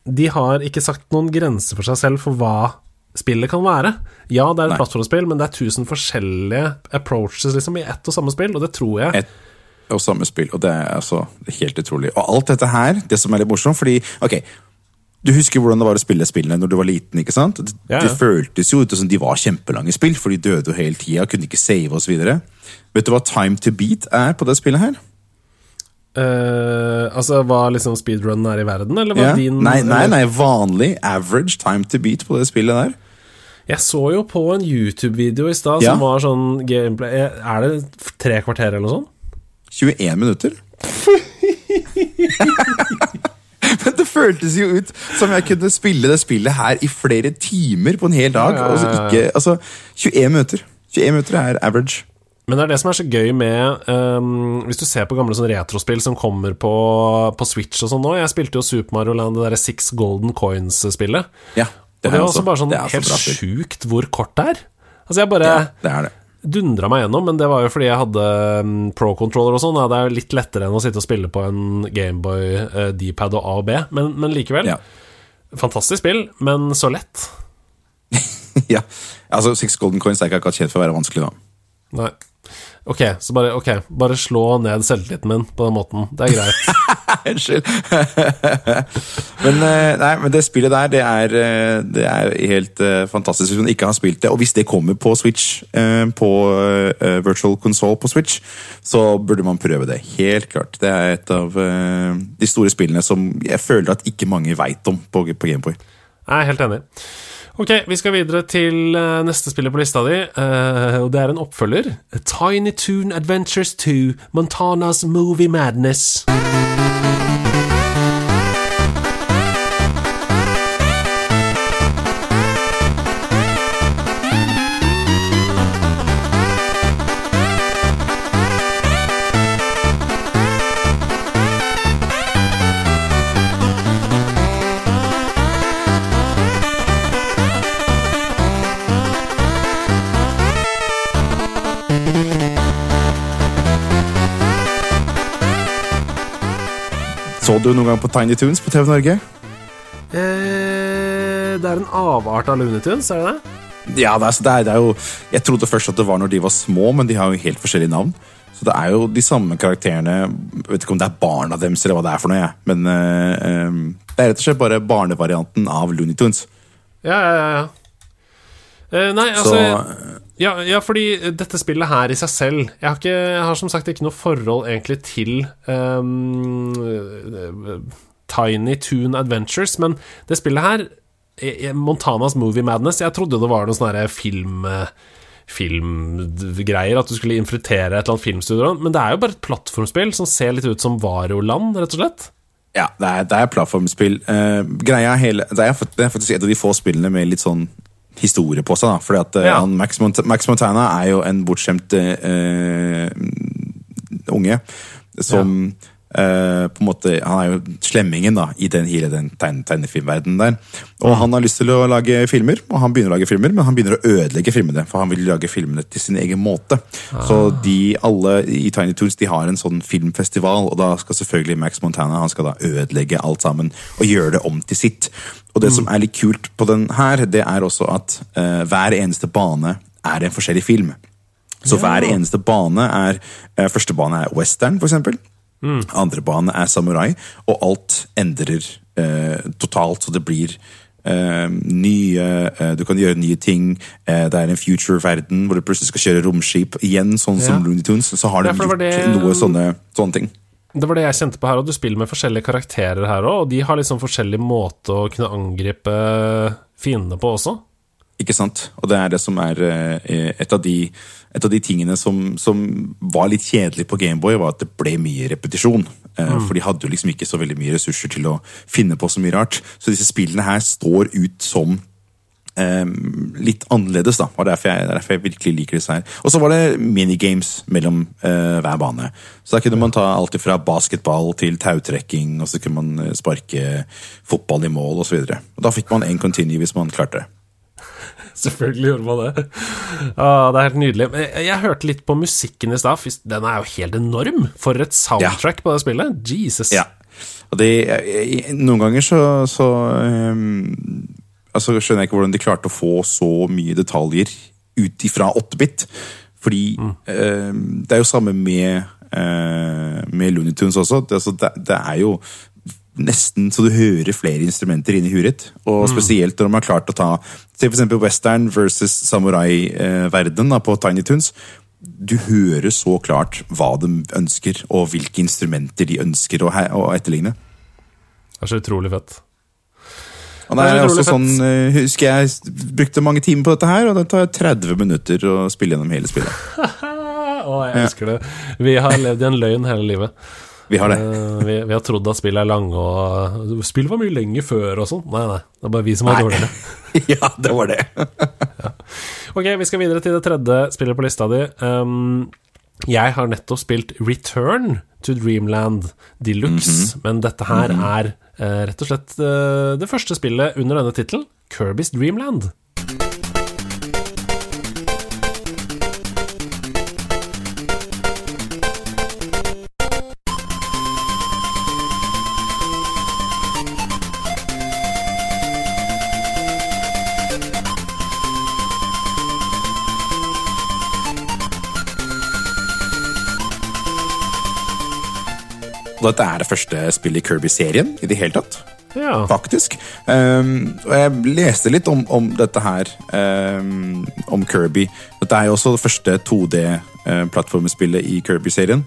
S1: de har ikke sagt noen grenser for seg selv for hva spillet kan være. Ja, det er et plattformspill, men det er tusen forskjellige approaches liksom, i ett og samme spill, og det tror jeg. Et
S2: og samme spill, og det er altså helt utrolig. Og alt dette her, det som er litt morsomt, fordi ok, du husker hvordan det var å spille spillene når du var liten. ikke sant? Det, ja, ja. det føltes jo ut som de var kjempelange spill, for de døde jo hele tida, kunne ikke save osv. Vet du hva time to beat er på det spillet her?
S1: Uh, altså hva liksom speedrun er i verden, eller hva ja. din
S2: nei, nei, nei, vanlig average time to beat på det spillet der.
S1: Jeg så jo på en YouTube-video i stad ja. som var sånn gameplay Er det tre kvarter eller noe sånt?
S2: 21 minutter. Men det føltes jo ut som jeg kunne spille det spillet her i flere timer på en hel dag. Ja, ja, ja, ikke, altså, 21 minutter. 21 minutter er average.
S1: Men det er det som er så gøy med um, Hvis du ser på gamle sånn retrospill som kommer på, på Switch og sånn nå Jeg spilte jo Super Mario Land, det derre Six Golden Coins-spillet.
S2: Ja,
S1: det og det er også bare sånn helt sjukt hvor kort det er. Altså, jeg bare ja, det er det. dundra meg gjennom, men det var jo fordi jeg hadde um, pro-controller og sånn. Ja, det er jo litt lettere enn å sitte og spille på en Gameboy, uh, D-pad og A og B, men, men likevel. Ja. Fantastisk spill, men så lett.
S2: ja. Altså, Six Golden Coins er ikke akkurat kjent for å være vanskelig, da.
S1: Nei. Ok, så bare, okay, bare slå ned selvtilliten min på den måten. Det er greit.
S2: Unnskyld. men, eh, nei, men det spillet der, det er, eh, det er helt uh, fantastisk hvis man ikke har spilt det. Og hvis det kommer på Switch, uh, på uh, Virtual Console på Switch, så burde man prøve det. Helt klart. Det er et av de store spillene som jeg føler at ikke mange veit om på, på Gameboy.
S1: Jeg er helt enig. Ok, vi skal videre til uh, neste spiller på lista di, uh, og det er en oppfølger. Tiny Toon Adventures 2 Montanas Movie Madness.
S2: Så du noen gang på Tiny Tunes på TV Norge?
S1: Eh, det er en avart av Looney Tunes, er det det?
S2: Ja, det er, det, er, det er, jo Jeg trodde først at det var når de var små, men de har jo helt forskjellige navn. Så det er jo de samme karakterene Jeg vet ikke om det er barna deres, eller hva det er for noe. jeg. Men eh, eh, det er rett og slett bare barnevarianten av Looney Tunes.
S1: Ja, ja, ja. ja. Eh, nei,
S2: Så
S1: altså ja, ja, fordi dette spillet her i seg selv Jeg har, ikke, jeg har som sagt ikke noe forhold egentlig til um, Tiny Toon Adventures, men det spillet her Montanas Movie Madness Jeg trodde det var noe sånn herre film filmgreier, at du skulle infiltrere et eller annet filmstudio, men det er jo bare et plattformspill som ser litt ut som Varoland, rett og slett.
S2: Ja, det er, det er plattformspill. Uh, greia hele, det, er, det er faktisk et av de få spillene med litt sånn historie på seg. da, fordi at eh,
S1: Ja.
S2: han, Max, Mont Max Montana er jo en bortskjemt uh, unge som eh, på en måte, Han er jo slemmingen da, i den, hele den tegne, tegnefilmverdenen der. Og han har lyst til å lage filmer, og han begynner å lage filmer, men han begynner å ødelegge filmene, for han vil lage filmene til sin egen måte. Så de alle i Tiny Toons de har en sånn filmfestival, og da skal selvfølgelig Max Montana han skal da ødelegge alt sammen og gjøre det om til sitt. Og det som er litt kult på den her, det er også at uh, hver eneste bane er en forskjellig film. Så hver eneste bane er eh, Første bane er western, for eksempel. Andre bane er samurai, og alt endrer eh, totalt, så det blir eh, nye eh, Du kan gjøre nye ting. Eh, det er en future-verden hvor du plutselig skal kjøre romskip. Igjen, sånn
S1: Ja.
S2: som Looney Tunes. Så har de
S1: Ja, det
S2: gjort noe sånne, sånne ting.
S1: Det var det jeg kjente på her, og du spiller med forskjellige karakterer her òg, og de har liksom forskjellig måte å kunne angripe fiendene på også.
S2: Ikke sant? Og det er det som er eh, et, av de, et av de tingene som, som var litt kjedelig på Gameboy, var at det ble mye repetisjon. Mm. For de hadde jo liksom ikke så veldig mye ressurser til å finne på så mye rart. Så disse spillene her står ut som eh, litt annerledes, da. Og derfor jeg, derfor jeg virkelig liker disse her. Og så var det minigames mellom eh, hver bane. Så da kunne man ta alt fra basketball til tautrekking, og så kunne man eh, sparke fotball i mål osv. Da fikk man én continue hvis man klarte det.
S1: Selvfølgelig gjorde man det. Ah, det er helt nydelig. Jeg, jeg hørte litt på musikken i stad. Den er jo helt enorm! For et soundtrack på det spillet. Jesus.
S2: Ja. Og det, noen ganger så, så um, altså skjønner jeg ikke hvordan de klarte å få så mye detaljer ut ifra 8-bit. Fordi ehm, det er jo samme med, uh, med Looney Tunes også. Det, altså, det, det er jo nesten så du hører flere instrumenter inni i huet ditt. Og spesielt når de har klart å ta Se eksempel western versus samurai-verden på Tiny Tunes. Du hører så klart hva de ønsker, og hvilke instrumenter de ønsker å, etterligne.
S1: Det er så utrolig fett.
S2: Og det
S1: Det er
S2: er også sånn, eh, husker jeg brukte mange timer på dette her, og det tar 30 minutter å spille gjennom hele spillet.
S1: Å, jeg elsker det. Vi har levd i en løgn hele livet.
S2: Vi har det.
S1: Eh, vi, vi har trodd at spill er lange, og spill var mye lenger før og sånn. Nei, nei. Det er bare vi som var dårligere.
S2: ja, det var det.
S1: Ok, vi skal videre til det tredje spillet på lista di. Um, jeg har nettopp spilt Return to Dreamland Deluxe, men dette her er uh, rett og slett uh, det første spillet under denne tittelen, Kirby's Dreamland.
S2: Og dette er det første spillet i Kirby-serien i det hele tatt.
S1: Ja.
S2: Faktisk. Um, og jeg leste litt om, om dette her, um, om Kirby. Dette er jo også det første 2D-plattformspillet i Kirby-serien.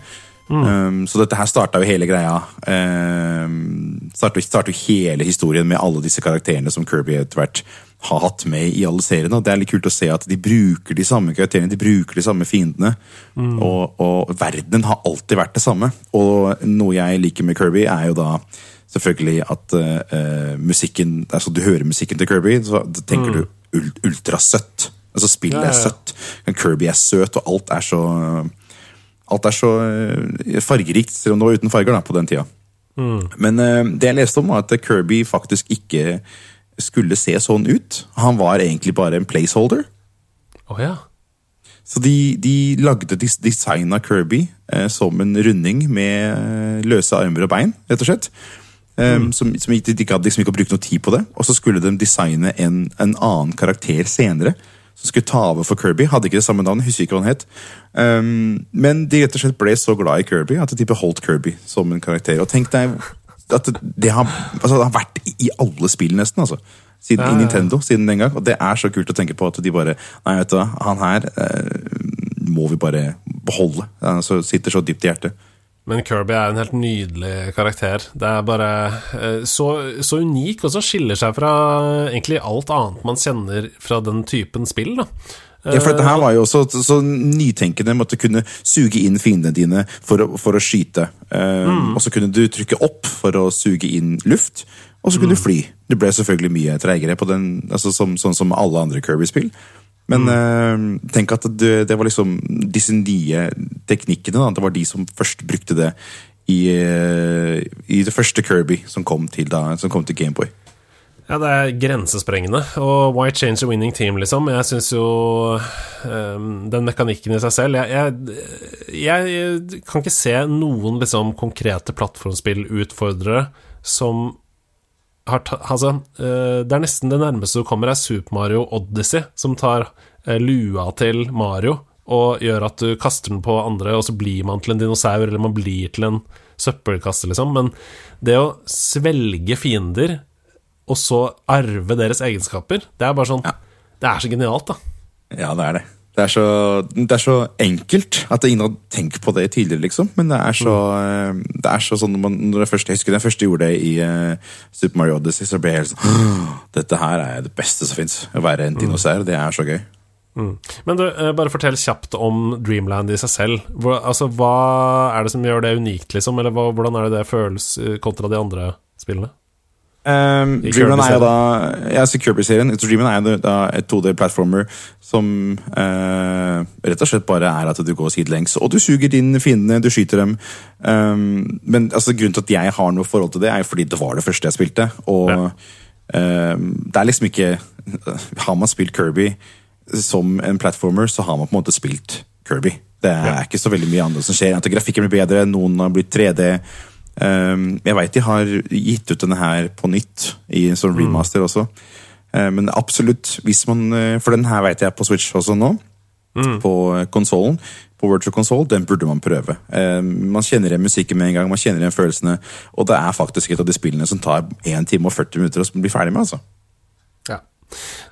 S2: Um, så dette her starta jo hele greia. Um, starta, starta jo hele historien med alle disse karakterene som Kirby etter hvert har hatt med i alle seriene. Og det er litt kult å se at de bruker de samme karakterene, de bruker de samme fiendene. Og, og verdenen har alltid vært det samme. Og noe jeg liker med Kirby, er jo da selvfølgelig at uh, musikken altså Du hører musikken til Kirby, så tenker du ult ultrasøtt. Altså spillet
S1: Ja, ja,
S2: er søtt. Kirby er søt, og alt er så Alt er så eh, fargerikt, selv om det var uten farger da, på den tida. Men uh, det jeg leste om, var at Kirby faktisk ikke skulle se sånn ut. Han var egentlig bare en placeholder.
S1: Oh, ja.
S2: Så de, de lagde design av Kirby eh, som en runding med eh, løse armer og bein, rett og slett. Um, som, som ikke, de gadd liksom ikke å bruke noe tid på det. Og så skulle de designe en, en annen karakter senere, som skulle ta over for Kirby. Hadde ikke det samme navn, husker ikke hva han het. Um, men de rett og slett ble så glad i Kirby at de beholdt Kirby som en karakter. Og tenk deg at det har, altså, det har vært i alle spill, nesten. altså. Siden,
S1: Ja, ja.
S2: Nintendo siden den gang. Og det er så kult å tenke på at de bare Nei, vet du hva, han her eh, må vi bare beholde. Han så sitter så dypt i hjertet.
S1: Men Kirby er en helt nydelig karakter. Det er bare eh, så, så unik, og så skiller seg fra egentlig alt annet man kjenner fra den typen spill. da
S2: Ja, for dette her var jo også så, så nytenkende. Måtte kunne suge inn fiendene dine for å, for å skyte. Mm. Og så kunne du trykke opp for å suge inn luft, og så kunne du fly. Det ble selvfølgelig mye treigere, på den, altså som, sånn som alle andre Kirby-spill. Men eh, tenk at det, det var liksom disse nye teknikkene. Da. Det var de som først brukte det i, eh, i det første Kirby som kom til, da, som kom til Gameboy.
S1: Ja, det er grensesprengende. Og why change a winning team, liksom? Jeg syns jo um, Den mekanikken i seg selv jeg, jeg, jeg kan ikke se noen liksom konkrete plattformspillutfordrere som har ta, Altså, uh, det er nesten det nærmeste du kommer, er Super Mario Odyssey, som tar uh, lua til Mario og gjør at du kaster den på andre, og så blir man til en dinosaur, eller man blir til en søppelkasse, liksom. Men det å svelge fiender og så arve deres egenskaper. Det er bare sånn Det er så genialt, da.
S2: Ja, det er det. Det er, så, det er så enkelt at ingen har tenkt på det tidligere, liksom. Men det er så, mm. det er så sånn når, man, når jeg, først, Jeg husker den første gjorde det i uh, Super Mario Odyssey, så ble jeg helt sånn Dette her er det beste som fins. Å være en dinosaur. Det er så gøy.
S1: Men du, eh, bare fortell kjapt om Dreamland i seg selv. Hvor, altså, Hva er det som gjør det unikt, liksom? Eller hva, hvordan er det det føles eh, kontra de andre spillene?
S2: Um, Dreamland er jo da. Ja, så Kirby-serien. Dreamland er jo da et 2D-platformer som uh, rett og slett bare er at du går sidelengs. Og du suger inn fiendene, du skyter dem. Um, men altså, grunnen til at jeg har noe forhold til det, er jo fordi det var det første jeg spilte. Og
S1: Ja.
S2: uh, det er liksom ikke Har man spilt Kirby som en platformer, så har man på en måte spilt Kirby. Det er
S1: Ja.
S2: ikke så veldig mye annet som skjer. At grafikken blir bedre, noen har blitt 3D. Um, jeg veit de har gitt ut denne her på nytt, i en sånn remaster også. Uh, men absolutt, hvis man uh, For den her veit jeg på Switch også nå. På konsollen. På Virtual Console, den burde man prøve. Um, man kjenner igjen musikken med en gang, man kjenner igjen følelsene. Og det er faktisk et av de spillene som tar 1 time og 40 minutter å bli ferdig med. altså.
S1: Ja.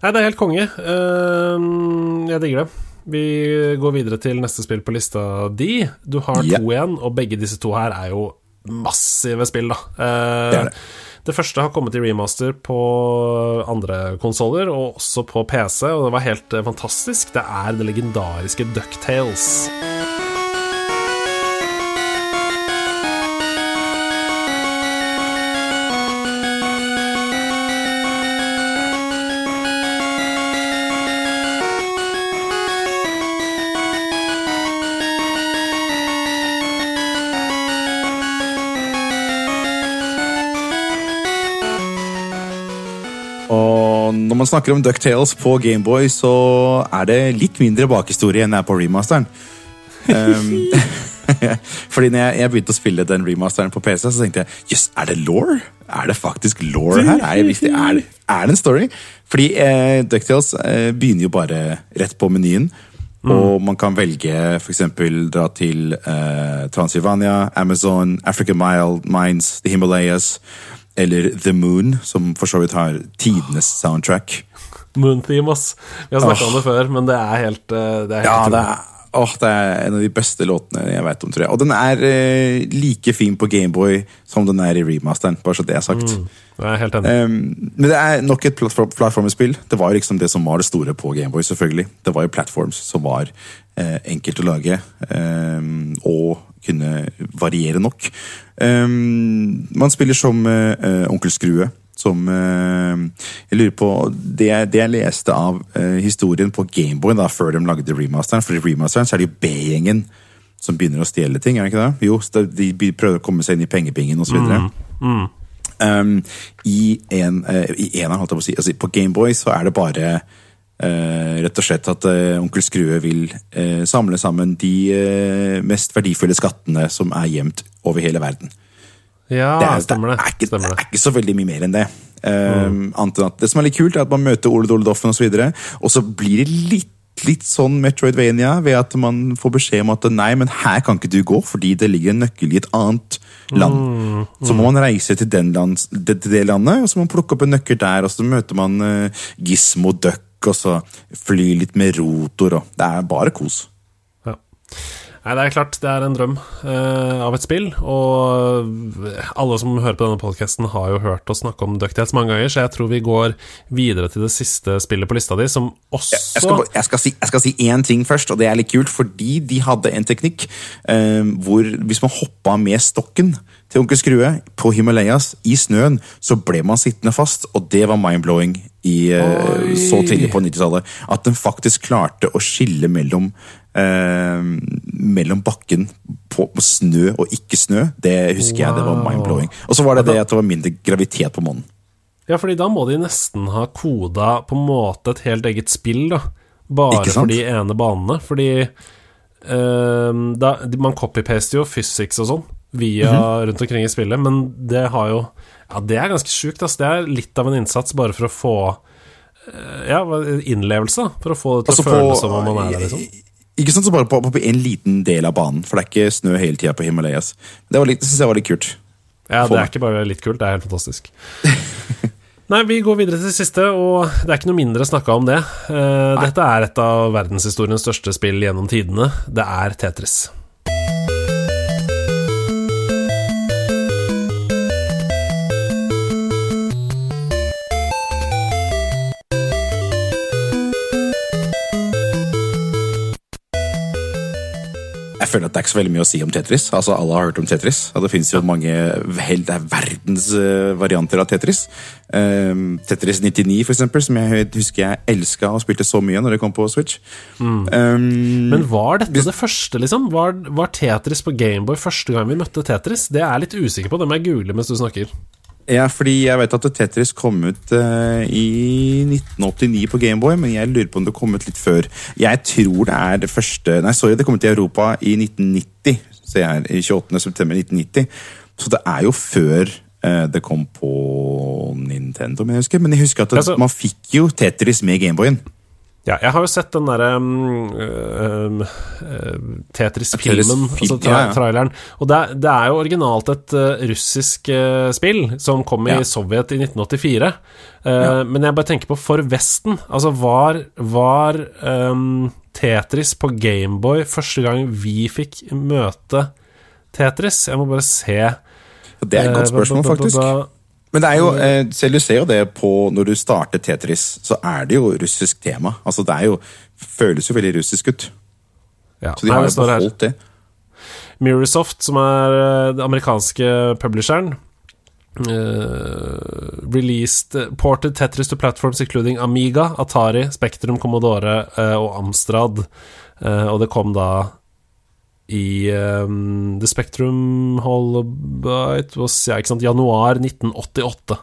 S1: Nei, det er helt konge. Ehm, jeg digger det. Vi går videre til neste spill på lista di. Du har
S2: to
S1: to igjen, og begge disse to her er jo massive spill, da. Eh,
S2: Det det.
S1: det første har kommet i remaster på andre konsoller, og også på PC, og det var helt eh, fantastisk. Det er det legendariske Ducktales.
S2: Man snakker om Ducktales på Gameboy, så er det litt mindre bakhistorie enn det er på remasteren. Um, fordi når jeg, jeg begynte å spille den remasteren på PC, så tenkte jeg jøss, er det law? Er det faktisk law her? Er det, visste, er, det, er det en story? Fordi eh, Ducktales eh, begynner jo bare rett på menyen. Og man kan velge f.eks. dra til eh, Transylvania, Amazon, African Mile, Mines, The Himalayas. Eller The Moon, som for så vidt har tidenes soundtrack.
S1: Moontheme, ass. Vi har snakka
S2: oh.
S1: om det før, men det er helt eh, Det er helt
S2: Ja, det er, oh, det er en av de beste låtene jeg vet om, tror jeg. Og den er eh, like fin på Gameboy som den er i remasteren, bare så det er sagt.
S1: Jeg er helt enig.
S2: Um, men det er nok et plattform, plattformspill. Det var liksom det som var det store på Gameboy, selvfølgelig. Det var jo platforms som var eh, enkelt å lage, um, og kunne variere nok. Um, man spiller som eh, Onkel Skrue. Som uh, Jeg lurer på Det, det jeg leste av uh, historien på Gameboy da, før de lagde remasteren, for i remasteren så er det jo B-gjengen som begynner å stjele ting, er det ikke det? Jo, de prøver å komme seg inn i pengepingen osv. videre Um, I en, uh, i en, holdt jeg på å si. Altså, på Gameboy så er det bare eh, rett og slett at eh, onkel Skrue vil eh, samle sammen de eh, mest verdifulle skattene som er gjemt over hele verden.
S1: Ja,
S2: Det er,
S1: stemmer det.
S2: det, er ikke,
S1: Stemmer
S2: det
S1: det.
S2: er ikke så veldig mye mer enn det. Um, annet at Det som er litt kult, er at man møter Ole Dole Doffen osv., og, og så blir det litt litt sånn Metroidvania, ved at man får beskjed om at nei, men her kan ikke du gå, fordi det ligger en nøkkel i et annet land. Mm, mm. Så må man reise til, land, til, det landet, og så må man plukke opp en nøkkel der, og så møter man uh, Gizmo Duck, og så fly litt med rotor, og det er bare kos.
S1: Ja. Nei, det er klart, det er en drøm uh, av et spill, og alle som hører på denne podkasten, har jo hørt oss snakke om Ducktails mange ganger, så jeg tror vi går videre til det siste spillet på lista di, som også
S2: Jeg skal, jeg skal, si, jeg skal si én ting først, og det er litt kult, fordi de hadde en teknikk uh, hvor hvis man hoppa med stokken til onkel Skrue på Himalayas i snøen, så ble man sittende fast, og det var mind-blowing i, uh, så tidlig på 90-tallet. At den faktisk klarte å skille mellom eh, mellom bakken på, på, snø og ikke snø, det husker wow. jeg det var mind-blowing. Og så var det det at det var mindre gravitet på månen.
S1: Ja, fordi da må de nesten ha koda på en måte et helt eget spill, da. Bare for de ene banene. Fordi eh, da, man copy-paster jo physics og sånn via mm -hmm. rundt omkring i spillet, men det har jo Ja, det er ganske sjukt, altså. Det er litt av en innsats bare for å få eh, ja, innlevelse, for å få det til altså å føles som om man er der, liksom.
S2: Ikke sant, så bare på, på, en liten del av banen, for det er ikke snø hele tida på Himalayas. Det, var litt, det synes jeg var litt kult.
S1: Ja, det er ikke bare litt kult, det er helt fantastisk. Nei, vi går videre til det siste, og det er ikke noe mindre snakka om det. Uh, dette er et av verdenshistoriens største spill gjennom tidene. Det er Tetris.
S2: Føler at det er ikke så veldig mye å si om Tetris. Altså, Alle har hørt om Tetris. og Det finnes jo mange det er verdens uh, varianter av Tetris. Um, Tetris 99, for eksempel, som jeg husker jeg elska og spilte så mye når det kom på Switch. Mm.
S1: Um, Men var dette det første, liksom? Var, var Tetris på Gameboy første gang vi møtte Tetris? Det er jeg litt usikker på. Det må jeg google mens du snakker.
S2: Ja, fordi jeg vet at Tetris kom ut uh, i 1989 på Gameboy, men jeg lurer på om det kom ut litt før. Jeg tror det er det første Nei, sorry, det kom ut i Europa i 1990. Så jeg er i 28. september 1990. Så det er jo før uh, det kom på Nintendo, men jeg husker. Men jeg husker at det, altså, man fikk jo Tetris med Gameboyen.
S1: Ja, jeg har jo sett den derre um, uh, Tetris-filmen, altså tra ja, ja. traileren. Og det, det, er jo originalt et uh, russisk uh, spill som kom i ja. Sovjet i 1984. Men jeg bare tenker på for Vesten. Altså, var, var um, Tetris på Gameboy første gang vi fikk møte Tetris? Jeg må bare se.
S2: Det er et godt spørsmål, faktisk. Men det er jo, eh, selv du ser jo det på når du starter Tetris, så er det jo russisk tema. Altså det er jo, føles jo veldig russisk ut. Ja. Så de har jo beholdt det.
S1: Mirrorsoft, som er eh, den amerikanske publisheren, uh, released ported Tetris to platforms including Amiga, Atari, Spektrum, Commodore uh, og Amstrad. Uh, og det kom da i um, The Spectrum Holobite ja, januar 1988.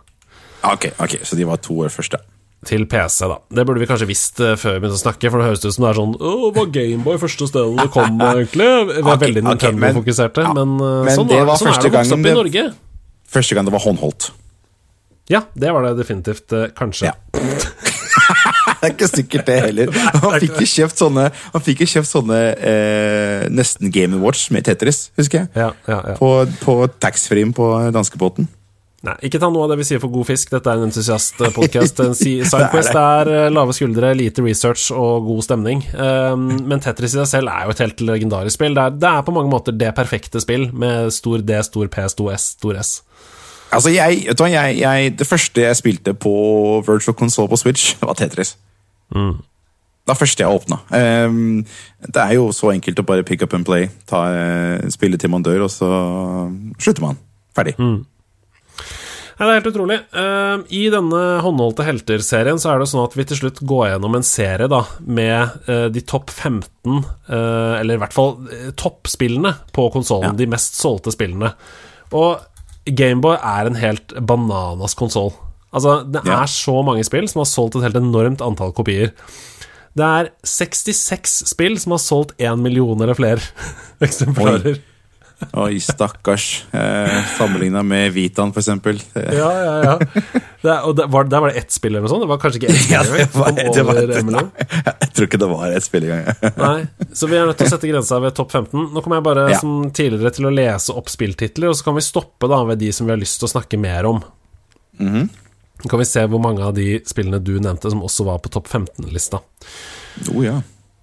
S2: Ok, ok, så de var to år først, ja.
S1: Til PC, da. Det burde vi kanskje visst uh, før vi begynte å snakke, for det høres ut som det er sånn Å, var Gameboy første stedet det kom, egentlig? Vi er okay, veldig Nintendo-fokuserte, okay, men, ja,
S2: men, sånn, det var sånn er det å vokse opp
S1: i Norge.
S2: Første gang det var håndholdt.
S1: Ja, det var det definitivt. Uh, kanskje. Ja.
S2: er ikke sikkert, det heller. Han fikk jo kjøpt sånne, han fikk kjøpt sånne eh, nesten Game Watch med Tetris, husker jeg.
S1: Ja, ja, ja.
S2: På, på taxfree-en på danskebåten.
S1: Nei, ikke ta noe av det vi sier for god fisk. Dette er en entusiastpodkast. Sidequest er eh, lave skuldre, lite research og god stemning. Um, men Tetris i seg selv er jo et helt legendarisk spill. Det er, det er, på mange måter det perfekte spill, med stor D, stor P, stor S, stor S.
S2: Altså, jeg, jeg, jeg, Det første jeg spilte på Virtual Console på Switch, var Tetris. Mm. Det var første jeg åpna. Um, det er jo så enkelt å bare pick up and play. Ta, uh, spille til man dør, og så slutter man. Ferdig. Mm.
S1: Nei, det er helt utrolig. Uh, I denne Håndholdte helter-serien så er det sånn at vi til slutt går gjennom en serie da med uh, de topp 15, uh, eller i hvert fall toppspillene på konsollen. Ja. De mest solgte spillene. Og Gameboy er en helt bananas konsoll. Altså, det er så mange spill som har solgt et helt enormt antall kopier. Det er 66 spill som har solgt én million eller flere eksemplarer.
S2: Oi. Oi, stakkars. Eh, Sammenligna med Vitan, for eksempel.
S1: ja, ja, ja. Det, og det var, der var det ett spill eller noe sånt? Det var kanskje ikke ett spill
S2: Ja, det var, det var,
S1: Emily?
S2: jeg tror ikke det var ett spill engang.
S1: Nei, så vi er nødt til å sette grensa ved topp 15. Nå kommer jeg bare
S2: Ja.
S1: som tidligere til å lese opp spilltitler, og så kan vi stoppe da ved de som vi har lyst til å snakke mer om.
S2: Mhm.
S1: Så kan vi se hvor mange av de spillene du nevnte, som også var på topp 15-lista.
S2: Oh, ja.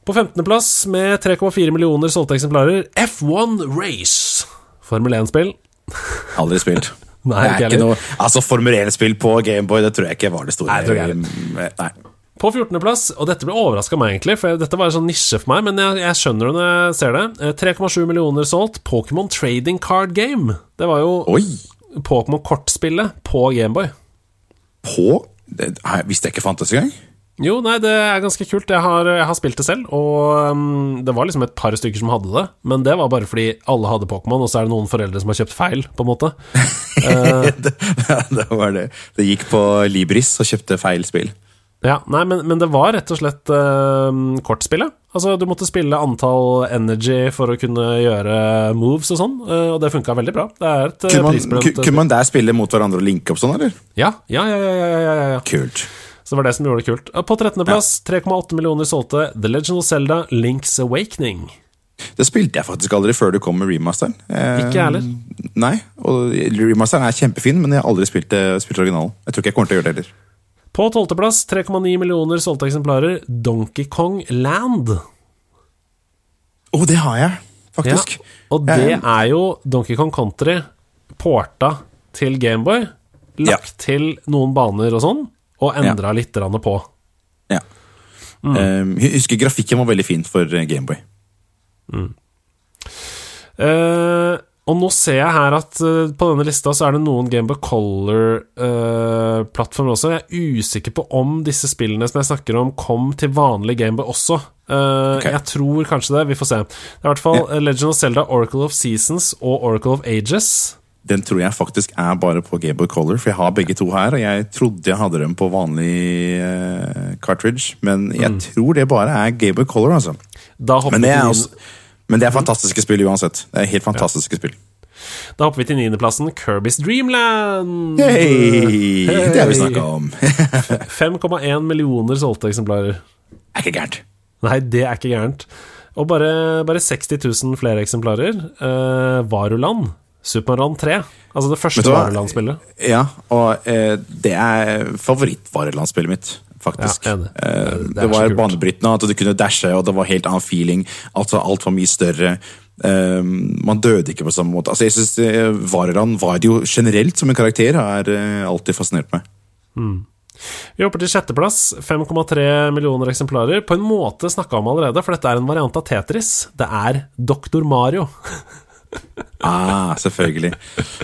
S1: På 15.-plass med 3,4 millioner solgte eksemplarer, F1 Race. Formel 1-spill.
S2: Aldri spilt.
S1: Nei,
S2: det er
S1: ikke
S2: ikke noe, altså Formel 1-spill på Gameboy, det tror jeg ikke var det store.
S1: Nei, det
S2: Nei.
S1: På 14.-plass, og dette ble overraska meg, egentlig, for dette var en sånn nisje for meg, men jeg, jeg skjønner det når jeg ser det. Eh, 3,7 millioner solgt. Pokémon Trading Card Game. Det var jo Pokémon-kortspillet på Gameboy.
S2: På det, Visste jeg ikke fantes engang.
S1: Jo, nei, det er ganske kult. Jeg har, jeg har spilt det selv, og um, det var liksom et par stykker som hadde det. Men det var bare fordi alle hadde Pokémon, og så er det noen foreldre som har kjøpt feil, på en måte.
S2: det, det var det. Det gikk på Libris og kjøpte feil spill.
S1: Ja, nei, men, men det var rett og slett uh, kortspillet. Altså, du måtte spille antall energy for å kunne gjøre moves og sånn, uh, og det funka veldig bra. Det er et uh,
S2: Kunne man,
S1: prisbelønt
S2: kunne man der spille mot hverandre og linke opp sånn, eller?
S1: Ja, ja, ja, ja, ja, ja, ja, ja.
S2: Kult.
S1: Så det var det som gjorde det kult. På 13.-plass, 3,8 millioner solgte The Legend of Zelda Links Awakening.
S2: Det spilte jeg faktisk aldri før du kom med remasteren. Eh,
S1: Ikke heller.
S2: Nei, og remasteren er kjempefin, men jeg har aldri spilt, eh, spilt originalen. Jeg tror ikke jeg kommer til å gjøre det heller.
S1: På 12.-plass, 3,9 millioner solgte eksemplarer, Donkey Kong Land.
S2: Å, det har jeg, faktisk.
S1: Ja, og det er jo Donkey Kong Country porta til Gameboy, lagt til noen baner og sånn, og endra litt grann på.
S2: Ja.
S1: Mm.
S2: Eh, jeg husker grafikken var veldig fin for Gameboy. Mm.
S1: Eh, og nå ser jeg her at uh, på denne lista så er det noen Gameboy Color-plattformer også. Jeg er usikker på om disse spillene som jeg snakker om, kom til vanlig Gameboy også. Uh,
S2: okay.
S1: Jeg tror kanskje det. Vi får se. Det er i hvert fall yeah. Legend of Zelda, Oracle of Seasons og Oracle of Ages.
S2: Den tror jeg faktisk er bare på Gameboy Color, for jeg har begge to her. Og jeg trodde jeg hadde dem på vanlig eh, cartridge, men jeg
S1: Mm.
S2: tror det bare er Gameboy Color, altså.
S1: Da hopper, vi
S2: det, men det er fantastiske spill uansett. Det er helt fantastiske spill.
S1: da hopper vi til niendeplassen, Kirby's Dreamland.
S2: Hey, det har vi snakka om.
S1: 5,1 millioner solgte eksemplarer.
S2: er ikke gærent.
S1: Nei, det er ikke gærent. Og bare, bare 60 000 flere eksemplarer. Uh, Varuland. Supermann 3. Altså det første? Varuland-spillet.
S2: Ja, og uh, det er favorittvarelandspillet mitt, faktisk.
S1: Ja.
S2: Eh,
S1: Det er
S2: det, var banebrytende, at du kunne dashe, og det var helt annen feeling. Altså, alt var mye større. Eh, man døde ikke på samme måte. Altså, jeg synes eh, Vareland var det jo generelt som en karakter, har eh, alltid fascinert meg.
S1: Vi hopper til sjetteplass. 5,3 millioner eksemplarer. På en måte snakka om allerede, for dette er en variant av Tetris. Det er Doktor Mario.
S2: Ah, selvfølgelig.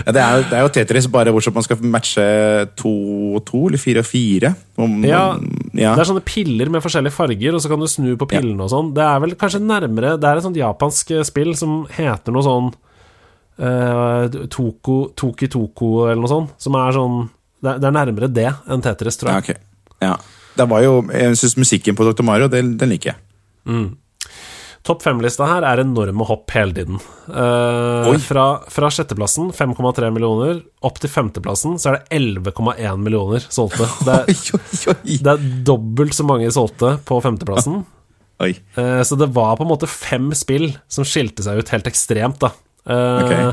S2: Ja, det, er, jo- det er jo Tetris, bare bortsett man skal matche to og to, eller fire og fire. Om,
S1: Ja,
S2: ja.
S1: Det er sånne piller med forskjellige farger, og så kan du snu på pillene og sånn. Det er vel kanskje nærmere Det er et sånt japansk eh, spill som heter noe sånn uh, Toko, Toki Toko eller noe sånt. Som er sånn Det er, det er nærmere det enn Tetris, tror
S2: ja,
S1: jeg.
S2: Ja. Det var jo, jeg syns musikken på Dr. Mario, den, den liker jeg.
S1: Topp fem-lista her er enorme hopp hele tiden.
S2: Uh,
S1: fra, fra sjetteplassen, 5,3 millioner, opp til femteplassen, så er det 11,1 millioner solgte. Det er,
S2: Oi, oi, oi.
S1: det er dobbelt så mange solgte på femteplassen. Eh, Så det var på en måte fem spill som skilte seg ut helt ekstremt, da. Uh,
S2: okay.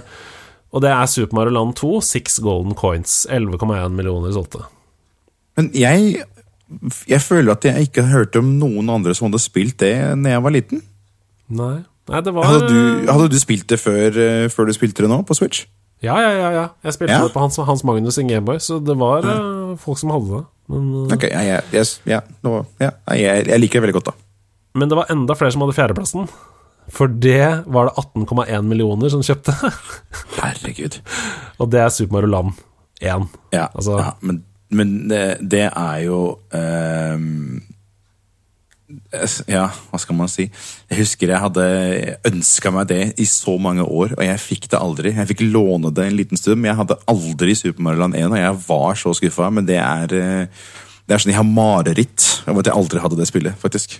S1: Og det er Super Mario Land 2, Six Golden Coins. 11,1 millioner solgte.
S2: Men jeg, jeg føler at jeg ikke hørte om noen andre som hadde spilt det da jeg var liten.
S1: Nei, Nei det var
S2: Hadde du, hadde du spilt det før, eh, før du spilte det nå, på Switch?
S1: Ja, ja, ja. ja. Jeg spilte
S2: Ja.
S1: det på Hans, Hans Magnus sin Gameboy, så det var eh, folk som hadde det. Men, eh,
S2: Ok, ja, ja, yes, ja, nå, ja, jeg, jeg liker det veldig godt, da.
S1: men det var enda flere som hadde fjerdeplassen. For det var det 18,1 millioner som kjøpte.
S2: Herregud.
S1: Og det er Super Mario Land 1.
S2: Ja,
S1: Altså-
S2: ja men, men det, er jo es- Ja, hva skal man si? Jeg husker jeg hadde ønska meg det i så mange år, og jeg fikk det aldri. Jeg fikk låne det en liten stund, men jeg hadde aldri Super Mario Land 1, og jeg var så skuffa. Men det er eh, Det er sånn jeg har mareritt om at jeg aldri hadde det spillet, faktisk.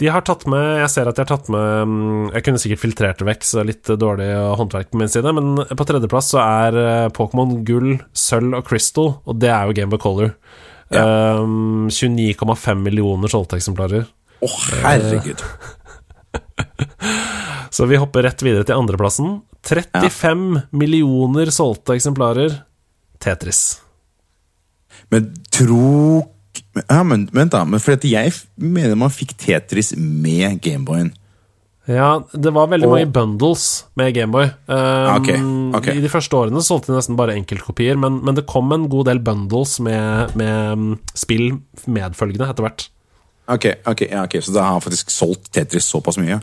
S1: De har tatt med Jeg ser at de har tatt med mm, Jeg kunne sikkert filtrert det vekk, så litt dårlig håndverk på min side, men på tredjeplass så er eh, Pokémon gull, sølv og crystal, og det er jo Game of Color. Um, 29,5 millioner solgte eksemplarer.
S2: Å, herregud.
S1: Så vi hopper rett videre til andreplassen. 35 millioner solgte eksemplarer. Tetris.
S2: Men tro Ja, men vent, da. Men for jeg mener man fikk Tetris med Gameboyen.
S1: Ja, det var veldig
S2: Og-
S1: mange bundles med Gameboy. Um,
S2: okay, okay.
S1: I de første årene solgte de nesten bare enkeltkopier, men, men det kom en god del bundles med, med mm, spill medfølgende etter hvert.
S2: Ok, ok, ja, ok, Så da har han faktisk solgt Tetris såpass mye?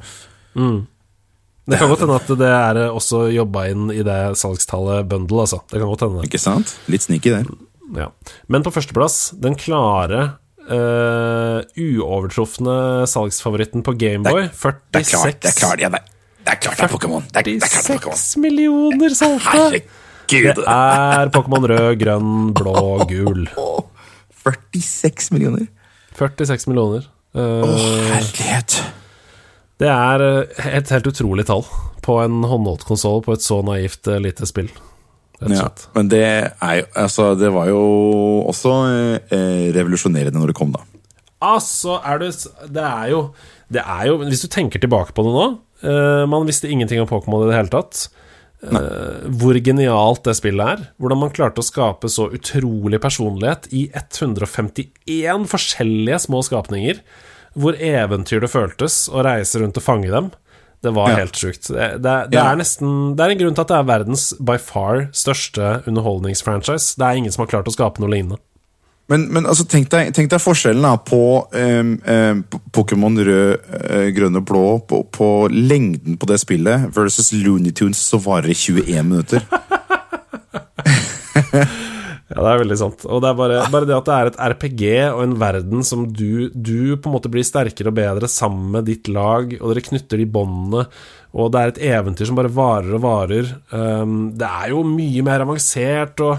S1: Det kan godt hende at det er eh, også jobba inn i det salgstallet bundle, altså. Det kan godt hende.
S2: Ikke sant? Litt sneaky der.
S1: Ja. Men på førsteplass, den klare, uh, uovertrufne salgsfavoritten på Gameboy.
S2: Det er klart, det er
S1: 46
S2: klart, det, er- det er klart det er Pokémon! Det, er- det er det er Pokémon!
S1: 46 millioner solgte! Det er Pokémon rød, grønn, blå, gul.
S2: 46 millioner?
S1: 46 millioner.
S2: Å,
S1: Eh,
S2: herlighet!
S1: det er eh, et helt utrolig tall på en håndholdt konsoll på et så naivt eh, lite spill. Rett og
S2: Ja, men det er Altså, det var jo også eh, revolusjonerende når det kom, da.
S1: Altså, er det Det er jo Det er jo Hvis du tenker tilbake på det nå eh, Man visste ingenting om Pokémon i det hele tatt. Eh, hvor genialt det spillet er. Hvordan man klarte å skape så utrolig personlighet i 151 forskjellige små skapninger. Hvor eventyr det føltes å reise rundt og fange dem. Det var
S2: Ja.
S1: helt sjukt. Det, det, det
S2: Ja.
S1: er nesten Det er en grunn til at det er verdens by far største underholdningsfranchise. Det er ingen som har klart å skape noe lignende.
S2: Men, men altså, tenk, deg, tenk deg forskjellen da på um, um, Pokémon rød, uh, grønn og blå, på, på lengden på det spillet, versus Looney Tunes som varer i 21 minutter.
S1: Ja, det er veldig sant. Og det er bare, bare det at det er et RPG og en verden som du, du på en måte blir sterkere og bedre sammen med ditt lag, og dere knytter de båndene, og det er et eventyr som bare varer og varer. Um, det er jo mye mer avansert og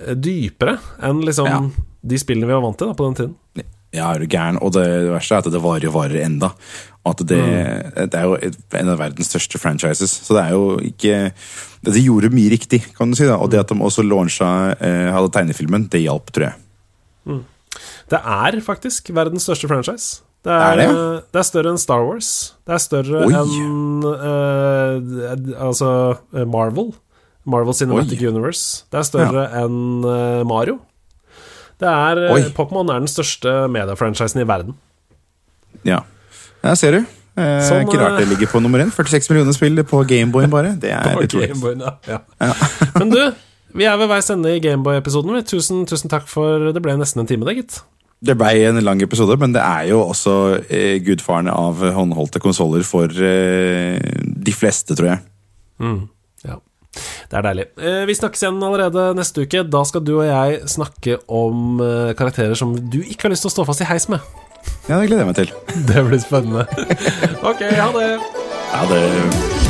S1: eh, dypere enn liksom
S2: Ja.
S1: de spillene vi var vant til da, på den tiden.
S2: Ja, er du gæren? Og det verste er at det varer og varer enda. At det, det er jo en av verdens største franchises. Så det er jo ikke det, De gjorde mye riktig, kan du si. da Og det at de også launcha eh, hadde tegnefilmen, det hjalp, tror jeg.
S1: Det er faktisk verdens største franchise. Det
S2: Er
S1: er,
S2: det?
S1: eh, det er større enn Star Wars. Det er større enn uh, Altså Marvel. Marvel Cinematic
S2: Oi.
S1: Universe. Det er større enn eh, Mario. Det er Pokémon er den største mediefranchisen i verden.
S2: Ja, ja ser du. Eh,
S1: Sånn,
S2: ikke rart det
S1: eh,
S2: ligger på nummer én. 46 millioner spill på Gameboyen bare. Det er utrolig.
S1: Ja. Ja. Men du, vi er ved veis ende i Gameboy-episoden. Tusen, tusen takk for Det ble nesten en time, det, gitt.
S2: Det ble en lang episode, men det er jo også eh, gudfaren av håndholdte konsoller for eh, de fleste, tror jeg.
S1: Ja. Det er deilig. Eh, Vi snakkes igjen allerede neste uke. Da skal du og jeg snakke om eh, karakterer som du ikke har lyst til å stå fast i heis med.
S2: Ja, det gleder jeg meg til.
S1: Det blir spennende. ok, ha det.
S2: Ha det